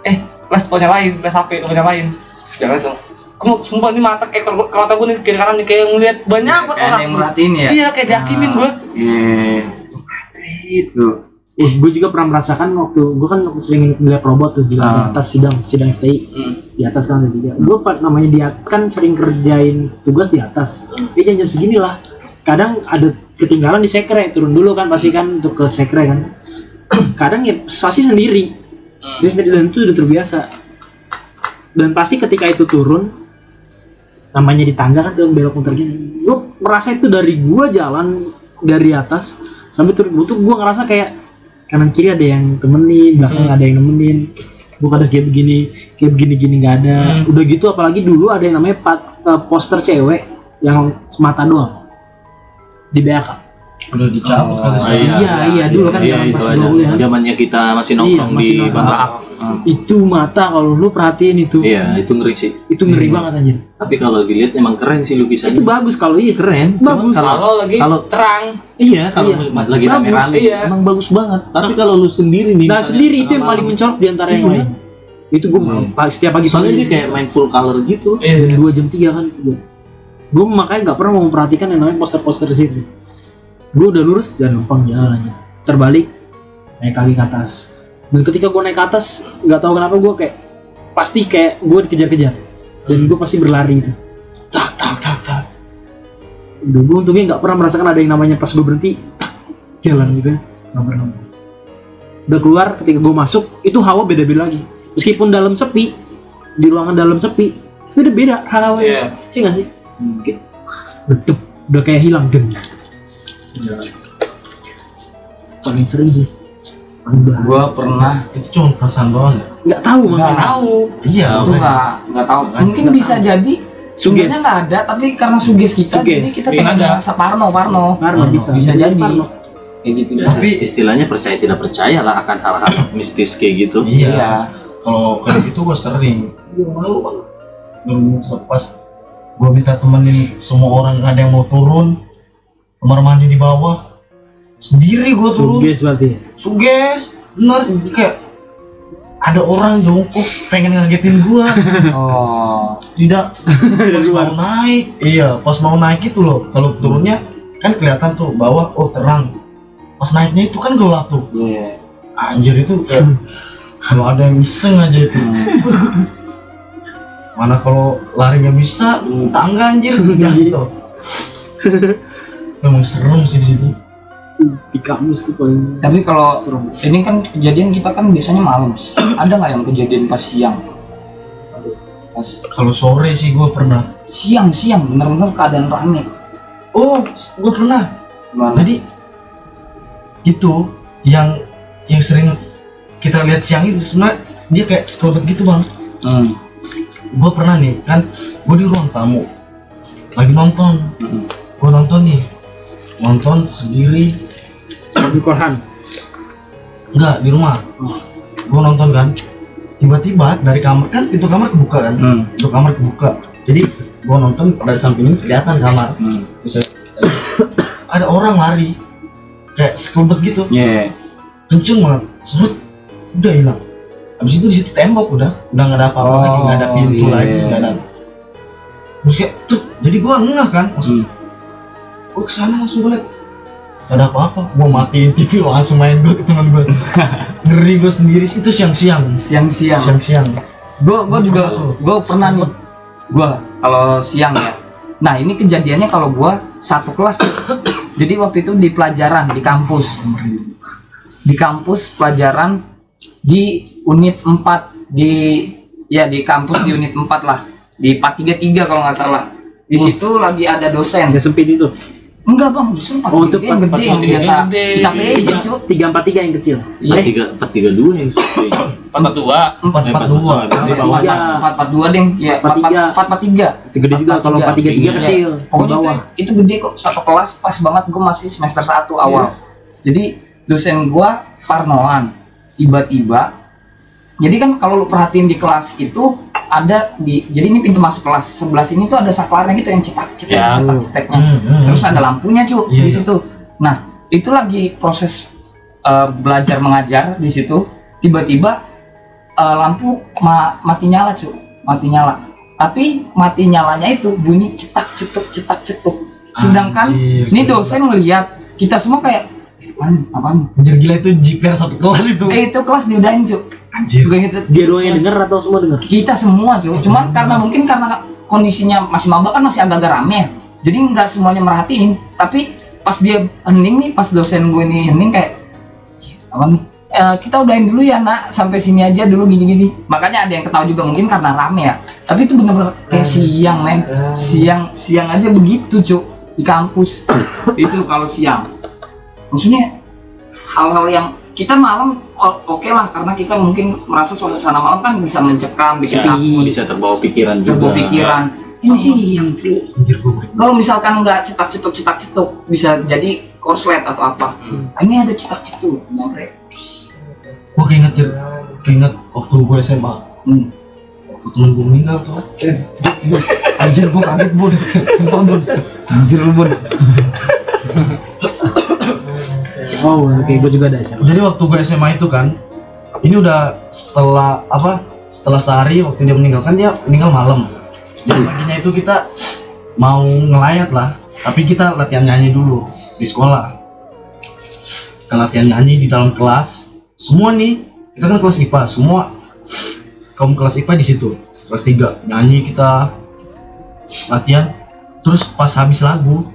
Speaker 3: eh flash pokoknya lain flash HP pokoknya lain. Jangan langsung gue mau sumpah ini mata kayak kalau mata gue nih kiri kanan nih kayak ngeliat banyak banget orang.
Speaker 2: yang merhatiin ya?
Speaker 3: Iya kayak dihakimin gue
Speaker 2: iya itu
Speaker 1: Uh, gue juga pernah merasakan waktu gue kan waktu sering ngeliat robot tuh di
Speaker 2: Ah.
Speaker 1: atas sidang sidang FTI
Speaker 3: Hmm.
Speaker 1: di atas kan juga gue namanya dia kan sering kerjain tugas di atas. Ya jam-jam segini lah. Kadang ada ketinggalan di sekre turun dulu kan pasti kan untuk ke sekre kan. Kadang ya pasti sendiri dia sendiri dan itu udah terbiasa. Dan pasti ketika itu turun namanya di tangga kan tuh belok muter gini gue merasa itu dari gue jalan dari atas sampai turun gue tuh gue ngerasa kayak kanan kiri ada yang temenin belakang ada yang nemenin. Gue bukan ada kayak begini kayak begini gini nggak ada.
Speaker 3: Hmm.
Speaker 1: udah gitu apalagi dulu ada yang namanya pat- eh, poster cewek yang semata doang. Di BAK
Speaker 4: udah dicabut
Speaker 3: Oh,
Speaker 4: kali
Speaker 5: Ah,
Speaker 4: sekarang.
Speaker 1: iya, iya, dulu kan
Speaker 5: iya,
Speaker 1: zaman
Speaker 5: itu
Speaker 1: pas kuliah.
Speaker 5: Zamannya kita masih
Speaker 1: Iya,
Speaker 5: nongkrong
Speaker 1: masih
Speaker 5: di
Speaker 1: nongkrong.
Speaker 5: Bahak.
Speaker 1: itu mata kalau lu perhatiin itu
Speaker 5: Iya, itu ngeri sih.
Speaker 1: itu ngeri banget anjir
Speaker 5: Tapi kalau dilihat emang keren sih lukisannya.
Speaker 1: itu bagus kalau iya
Speaker 5: keren.
Speaker 1: Bagus
Speaker 5: Kalau
Speaker 2: lagi
Speaker 5: kalau-
Speaker 2: terang.
Speaker 5: iya, kalau
Speaker 1: Iya.
Speaker 5: lagi
Speaker 1: Bagus,
Speaker 5: rame-rame
Speaker 2: iya.
Speaker 5: emang bagus banget. Tapi kalau lu sendiri nih
Speaker 1: nah sendiri itu yang paling mencolok di antara yang
Speaker 5: Iya.
Speaker 1: lain itu gue
Speaker 5: Iya.
Speaker 1: mau setiap pagi
Speaker 5: Soalnya dia kayak main full color gitu.
Speaker 1: dua jam tiga kan gue gue makanya nggak pernah mau memperhatikan yang namanya poster-poster di situ gue udah lurus dan numpang jalan aja terbalik naik kaki ke atas. Dan ketika gue naik ke atas nggak tahu kenapa gue kayak pasti kayak gue dikejar-kejar. Dan gue pasti berlari itu tak tak tak tak. Udah gue untungnya nggak pernah merasakan ada yang namanya pas gue berhenti tak, jalan gitu ya. Nggak pernah udah keluar ketika gue masuk itu hawa beda-beda lagi. Meskipun dalam sepi di ruangan dalam sepi itu udah beda hawa.
Speaker 2: Iya.
Speaker 1: nggak sih? Betul udah kayak hilang gen paling sering sih paling bahaya
Speaker 2: Gua pernah
Speaker 4: itu cuma perasaan doang ya
Speaker 1: nggak tahu
Speaker 2: nggak tahu.
Speaker 4: iya
Speaker 2: nggak nggak tahu. Mungkin
Speaker 1: Nggak
Speaker 2: bisa
Speaker 1: tahu.
Speaker 2: jadi
Speaker 1: Suges.
Speaker 2: sebenarnya nggak ada, tapi karena suges kita,
Speaker 1: Suges.
Speaker 2: jadi kita
Speaker 1: Iya,
Speaker 2: kayak
Speaker 1: ada.
Speaker 2: ngerasa parno, parno.
Speaker 1: Parno bisa
Speaker 2: Bisa jadi.
Speaker 1: Parno.
Speaker 2: Kayak gitu.
Speaker 5: Tapi istilahnya percaya tidak percaya lah akan hal-hal mistis kayak gitu.
Speaker 4: iya
Speaker 2: Iya.
Speaker 4: kalau kayak gitu gue sering gue malu banget dulu pas gue minta temenin semua orang ada yang mau turun kamar mandi di bawah. Sendiri gue turun.
Speaker 1: Suges berarti.
Speaker 4: Suges bener. Kayak ada orang jongkok pengen ngagetin gua.
Speaker 2: Oh.
Speaker 4: tidak. Pas mau naik. Iya pas mau naik itu loh. Kalau turunnya kan kelihatan tuh bawah oh terang. Pas naiknya itu kan gelap tuh.
Speaker 2: Iya.
Speaker 4: anjir itu kayak kalau ada yang iseng aja itu. Mana kalau lari nggak bisa tangga anjir. Gitu itu emang serem sih di situ
Speaker 1: di kamus tuh paling
Speaker 2: Tapi kalau
Speaker 1: serem
Speaker 2: ini kan kejadian kita kan biasanya malam. Ada nggak yang kejadian pas siang? Pas
Speaker 4: kalau sore sih gua pernah
Speaker 2: siang siang bener-bener keadaan rame.
Speaker 4: oh gua pernah
Speaker 2: Gimana?
Speaker 4: jadi itu yang yang sering kita lihat siang itu sebenarnya dia kayak sekelebat gitu bang
Speaker 2: Hmm.
Speaker 4: gue pernah nih kan gue di ruang tamu lagi nonton
Speaker 2: Hmm.
Speaker 4: gue nonton nih nonton sendiri.
Speaker 1: Di koran?
Speaker 4: Enggak di rumah. Gue nonton kan. Tiba-tiba dari kamar kan pintu kamar kebuka kan?
Speaker 2: Hmm.
Speaker 4: pintu kamar kebuka. Jadi gue nonton dari samping ini kelihatan kamar.
Speaker 2: Hmm.
Speaker 4: bisa ada orang lari. Kayak sekelebat gitu.
Speaker 2: Iya.
Speaker 4: kenceng banget. Serut. Udah hilang. Habis itu di situ tembok udah. Udah nggak ada apa-apa
Speaker 2: Oh,
Speaker 4: lagi. Nggak ada pintu
Speaker 2: iya.
Speaker 4: lagi nggak ada. Terus kayak tuh. Jadi gua ngeh kan. Langsung
Speaker 2: Hmm.
Speaker 4: Gua ke sana langsung gua liat. Gak ada apa-apa gua matiin TV langsung main gua ke teman gua. Ngeri gua sendiri itu siang-siang.
Speaker 2: Siang-siang.
Speaker 4: siang-siang.
Speaker 2: Gue gue juga gue pernah nih. Gue kalau siang ya. Nah ini kejadiannya kalau gue satu kelas. Jadi waktu itu di pelajaran di kampus. Di kampus pelajaran di unit 4 di ya di kampus di unit 4 lah. Di 433 kalau nggak salah. Di situ lagi ada dosen.
Speaker 1: Yang sempit itu
Speaker 2: enggak bang. Justru 433
Speaker 1: Oh, untuk
Speaker 2: yang gede yang
Speaker 1: 433
Speaker 2: biasa.
Speaker 5: Yang gede.
Speaker 2: kita PJ cu
Speaker 1: tiga empat tiga yang kecil.
Speaker 2: Iya.
Speaker 1: Eh,
Speaker 5: tiga empat tiga dua yang seperti
Speaker 3: empat empat dua.
Speaker 4: Empat empat dua.
Speaker 1: Tiga.
Speaker 2: empat empat dua deng. Ya empat
Speaker 1: 443.
Speaker 2: empat empat tiga.
Speaker 1: Itu gede juga kalau empat tiga tiga
Speaker 5: Iya.
Speaker 1: kecil.
Speaker 2: pokoknya itu,
Speaker 1: bawah.
Speaker 2: itu gede kok. Satu kelas pas banget gue masih semester 1 awal.
Speaker 5: Yes.
Speaker 2: jadi dosen gue parnoan. Tiba-tiba jadi kan kalau lu perhatiin di kelas itu ada di jadi ini pintu masuk kelas. Sebelah sini tuh ada saklarnya gitu yang cetak cetak
Speaker 5: Ya.
Speaker 2: cetak cetaknya
Speaker 4: Hmm, hmm,
Speaker 2: terus
Speaker 4: hmm.
Speaker 2: ada lampunya cu
Speaker 4: Iya,
Speaker 2: di
Speaker 4: iya.
Speaker 2: situ. Nah itu lagi proses eh, belajar mengajar di situ. Tiba-tiba eh, lampu ma- mati nyala cu mati nyala. Tapi mati nyalanya itu bunyi cetak cetuk cetak cetuk. Sedangkan
Speaker 4: Anjir.
Speaker 2: ini dosen ngeliat kita semua kayak apaan apaan
Speaker 4: anjir gila itu jiper satu kelas itu.
Speaker 2: Eh itu kelas diudahin cu
Speaker 4: anjir.
Speaker 2: Gue gitu.
Speaker 1: Dia doang yang denger atau semua denger?
Speaker 2: Kita semua cuy cuman karena mungkin karena kondisinya masih maba kan masih agak-agak rame. Ya jadi nggak semuanya merhatiin. Tapi pas dia hening nih pas dosen gue ini hening kayak "Ih, apa nih? Eh, kita udahin dulu ya nak. Sampai sini aja dulu gini-gini. Makanya ada yang ketawa juga mungkin karena rame ya. Tapi itu bener-bener kayak siang men. Siang siang aja begitu cuy di kampus. Itu kalau siang. Maksudnya hal-hal yang kita malam o- oke lah karena kita mungkin merasa suasana malam kan bisa mencekam bisa
Speaker 5: Ya,
Speaker 2: takut
Speaker 5: bisa terbawa pikiran juga.
Speaker 2: terbawa pikiran. Ini sih yang kalau misalkan nggak cetak cetuk cetak cetuk bisa jadi korslet atau apa. Ini ada cetak cetuk nyampe
Speaker 4: gue keinget cer keinget waktu gue SMA
Speaker 2: hmm.
Speaker 4: waktu temen gue meninggal tuh anjir gue kaget bun. Sumpah bun. Anjir lu bun
Speaker 1: oh oke gue juga ada SMA
Speaker 4: jadi waktu gue SMA itu kan ini udah setelah apa setelah sehari waktu dia meninggal kan dia meninggal malam. Jadi paginya itu kita mau ngelayat lah tapi kita latihan nyanyi dulu di sekolah. Kita latihan nyanyi di dalam kelas. Semua nih kita kan kelas IPA semua kaum kelas IPA di situ kelas 3 nyanyi kita latihan. Terus pas habis lagu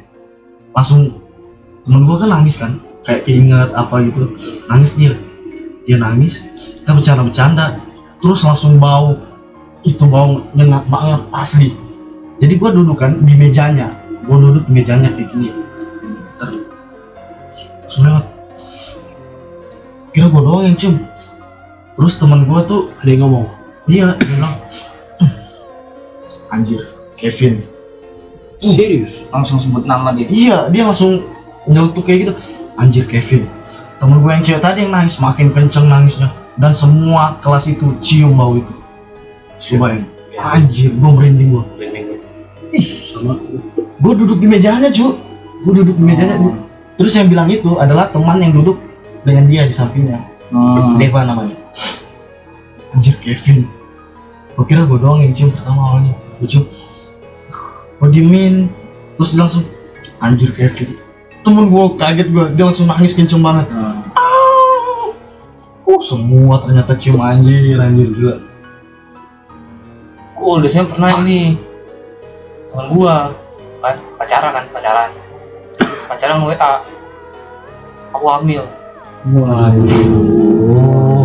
Speaker 4: langsung temen gua kan nangis kan kayak keinget apa gitu. Nangis dia. Dia nangis kita bercanda-bercanda terus langsung bau. Itu bau nyengat banget asli. Jadi gua duduk kan di mejanya. Gua duduk di mejanya kayak gini. Langsung lewat. Kira gua doang yang cium. Terus teman gua tuh
Speaker 1: ada yang ngomong
Speaker 4: dia bilang "Hmm, anjir Kevin.
Speaker 1: Serius?
Speaker 2: langsung sebut nama dia.
Speaker 4: Iya, dia langsung nyeletuk kayak gitu. Anjir Kevin. Temen gue yang cewek tadi yang nangis makin kenceng nangisnya dan semua kelas itu cium bau itu. Coba ya. Anjir, gue merinding gue.
Speaker 1: sama
Speaker 4: Gue duduk di mejanya cu. Gue duduk di mejanya. Terus yang bilang itu adalah teman yang duduk dengan dia di sampingnya.
Speaker 2: Hmm.
Speaker 4: Deva namanya. Anjir Kevin. Gue kira gue doang yang cium pertama awalnya. Gue cium. Gue diemin. Terus langsung anjir Kevin. Temen gue kaget gue. Dia langsung nangis kenceng banget. Ah. Oh semua ternyata cium anjir anjir gila.
Speaker 3: Gua udah saya pernah ini teman gua kan pacaran kan pacaran pacaran WA aku hamil
Speaker 4: Oh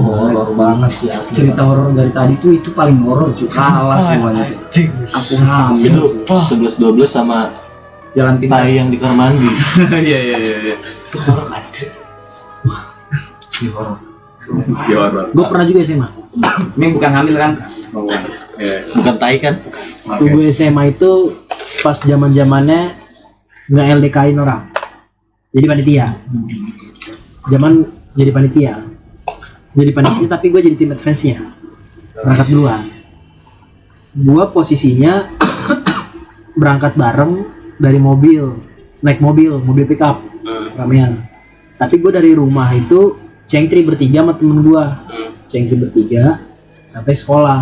Speaker 4: horor banget sih asli.
Speaker 2: cerita horor dari tadi tuh itu paling horor cuy kalah semuanya aku hamil
Speaker 5: sebelas dua belas sama
Speaker 2: jalan pintas.
Speaker 5: Tai yang di kamar mandi.
Speaker 6: Iya iya iya. iya.
Speaker 3: itu horor anjir
Speaker 4: Si horor.
Speaker 6: Si horor.
Speaker 1: gue pernah juga SMA
Speaker 2: ini bukan hamil kan?
Speaker 6: Oh, iya.
Speaker 5: bukan tai kan?
Speaker 1: Waktu gue SMA itu pas zaman zamannya nggak LDK-in orang. Jadi panitia. Zaman jadi panitia. Jadi panitia tapi gue jadi tim advance-nya. Berangkat duluan. Gue posisinya berangkat bareng dari mobil naik mobil mobil pickup ramean. Tapi gue dari rumah itu cengtri bertiga sama temen gue cengtri bertiga sampai sekolah.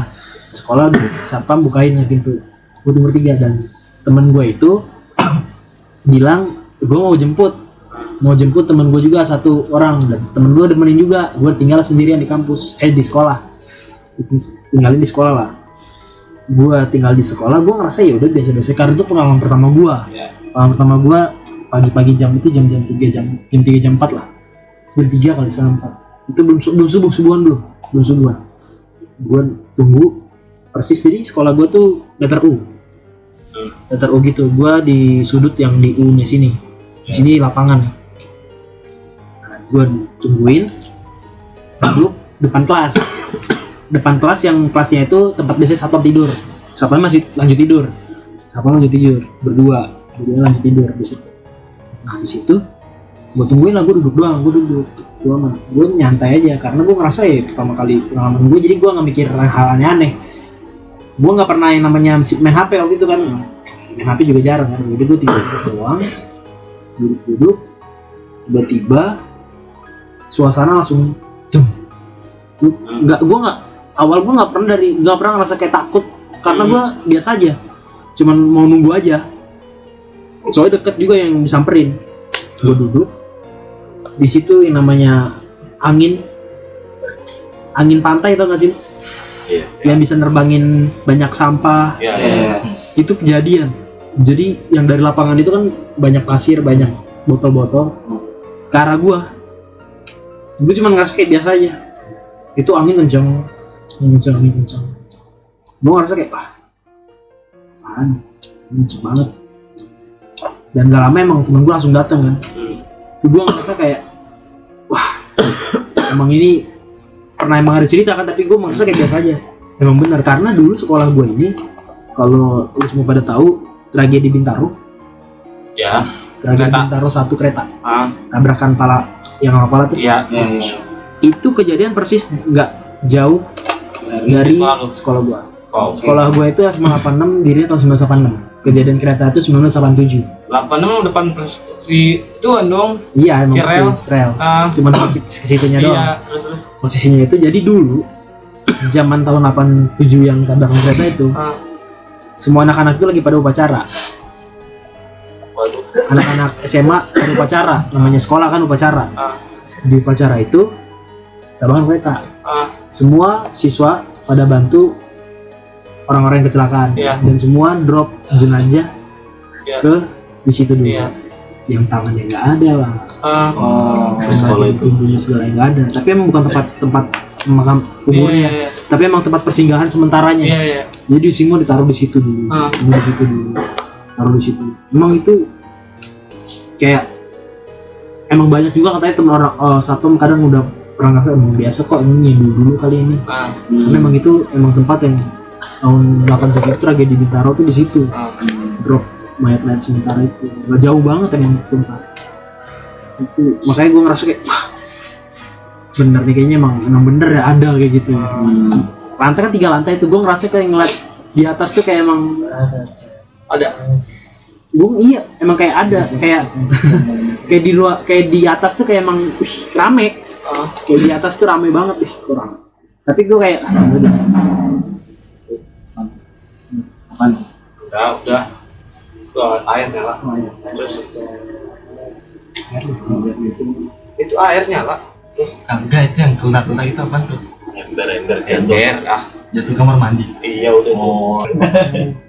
Speaker 1: Sekolah satpam bukain pintu gue tuh bertiga dan temen gue itu bilang gue mau jemput. Mau jemput temen gue juga satu orang dan temen gue demenin juga. Gue tinggal sendirian di kampus eh di sekolah. Tinggalin di sekolah lah gue tinggal di sekolah gue ngerasa ya udah biasa-biasa. Karena itu pengalaman pertama gue pengalaman pertama gue pagi-pagi jam itu jam-jam tiga jam jam tiga jam empat lah. Jam tiga kali setengah empat. Itu belum belum subuh subuhan belum belum subuhan. Gue tunggu persis jadi sekolah gue tuh letter U. Letter U gitu. Gue di sudut yang di U nya sini. Di sini lapangan. Nah, gue tungguin duduk depan kelas depan kelas yang kelasnya itu tempat biasa satpam tidur. Satpam masih lanjut tidur. Satpam lanjut tidur berdua. Berdua lanjut tidur di situ. Nah di situ gue tungguin lah gue duduk doang gue duduk. Gue mah gue nyantai aja karena gue ngerasa ya pertama kali pengalaman gue jadi gue nggak mikir hal aneh-aneh. Gue nggak pernah yang namanya main HP waktu itu kan. Main HP juga jarang kan jadi gue tidur doang. Duduk-duduk tiba-tiba suasana langsung jem nggak gue nggak awal gue nggak pernah dari nggak pernah ngerasa kayak takut. Karena gue biasa aja. Cuman mau nunggu aja. Soalnya deket juga yang disamperin. Gue duduk. Di situ yang namanya angin. Angin pantai tau gak sih?
Speaker 5: Iya.
Speaker 1: yang bisa nerbangin banyak sampah.
Speaker 3: Ya
Speaker 2: Eh,
Speaker 1: itu kejadian. Jadi yang dari lapangan itu kan banyak pasir banyak botol-botol. Ke arah gua. Gue cuma ngerasa kayak biasa aja. Itu angin kencang angin kencang angin kencang. Gue ngerasa kayak wah apaan ini kenceng banget. Dan gak lama emang temen gue langsung datang kan. Itu gue ngerasa kayak wah emang ini pernah emang ada cerita kan tapi gue merasa kayak biasa aja. Emang benar karena dulu sekolah gue ini kalau lu semua pada tahu tragedi Bintaro.
Speaker 3: Ya.
Speaker 1: Tragedi
Speaker 3: Kereta.
Speaker 1: Bintaro satu kereta.
Speaker 3: Ah.
Speaker 1: Tabrakan pala yang kepala tuh.
Speaker 3: Iya.
Speaker 1: Itu kejadian persis nggak jauh dari
Speaker 3: sekolah lu?
Speaker 1: sekolah gua.
Speaker 3: Oh, oke.
Speaker 1: sekolah gua itu 1986 dirinya tahun 1986 kejadian kereta itu 1987
Speaker 3: 86 depan si tuan dong.
Speaker 1: Iya emang
Speaker 3: Si rel?
Speaker 1: rel.
Speaker 3: Ah.
Speaker 1: Cuma sedikit situnya doang.
Speaker 3: Iya terus terus.
Speaker 1: Posisinya itu jadi dulu zaman tahun 87 yang tabrakan kereta itu
Speaker 3: ah.
Speaker 1: semua anak-anak itu lagi pada upacara. Anak-anak SMA pada upacara namanya sekolah kan upacara.
Speaker 3: Ah.
Speaker 1: Di upacara itu tabrakan kereta.
Speaker 3: Ah
Speaker 1: semua siswa pada bantu orang-orang yang kecelakaan.
Speaker 3: Iya.
Speaker 1: dan semua drop jenazah
Speaker 3: Iya.
Speaker 1: ke di situ dulu.
Speaker 3: Iya.
Speaker 1: yang tangannya nggak ada lah.
Speaker 3: Ah.
Speaker 5: Oh, sekolah itu.
Speaker 1: tubuhnya segala yang nggak ada. Tapi emang bukan tempat tempat makam
Speaker 3: iya
Speaker 1: kuburnya
Speaker 3: iya.
Speaker 1: Tapi emang tempat persinggahan sementaranya.
Speaker 3: Iya iya.
Speaker 1: Jadi semua ditaruh di situ dulu. Semua di situ dulu. Taruh di situ. Emang itu kayak emang banyak juga katanya teman orang oh, satpam kadang udah pernah ngasih emang biasa kok ini yang dulu dulu kali ini.
Speaker 3: Ah
Speaker 1: karena emang itu emang tempat yang tahun 87 itu tragedi Bintaro tuh di situ.
Speaker 3: Ah
Speaker 1: drop mayat-mayat sementara itu. Nggak jauh banget emang itu tempat. Itu makanya gue ngerasa kayak wah bener nih kayaknya emang emang bener ya ada kayak gitu. Lantai kan tiga lantai itu gue ngerasa kayak ngeliat di atas tuh kayak emang
Speaker 3: ada?
Speaker 1: Gue iya emang kayak ada kayak kayak di luar kayak di atas tuh kayak emang wih, rame
Speaker 3: ah
Speaker 1: kayak di atas tuh rame banget ih kurang. Tapi gue kayak ah udah
Speaker 3: udah. Udah tuh air nyala terus itu air nyala terus?
Speaker 4: Kagak itu yang keluar-keluar itu apa tuh?
Speaker 5: Ember-ember jatuh.
Speaker 3: ember ah.
Speaker 4: Jatuh kamar mandi.
Speaker 3: iya udah tuh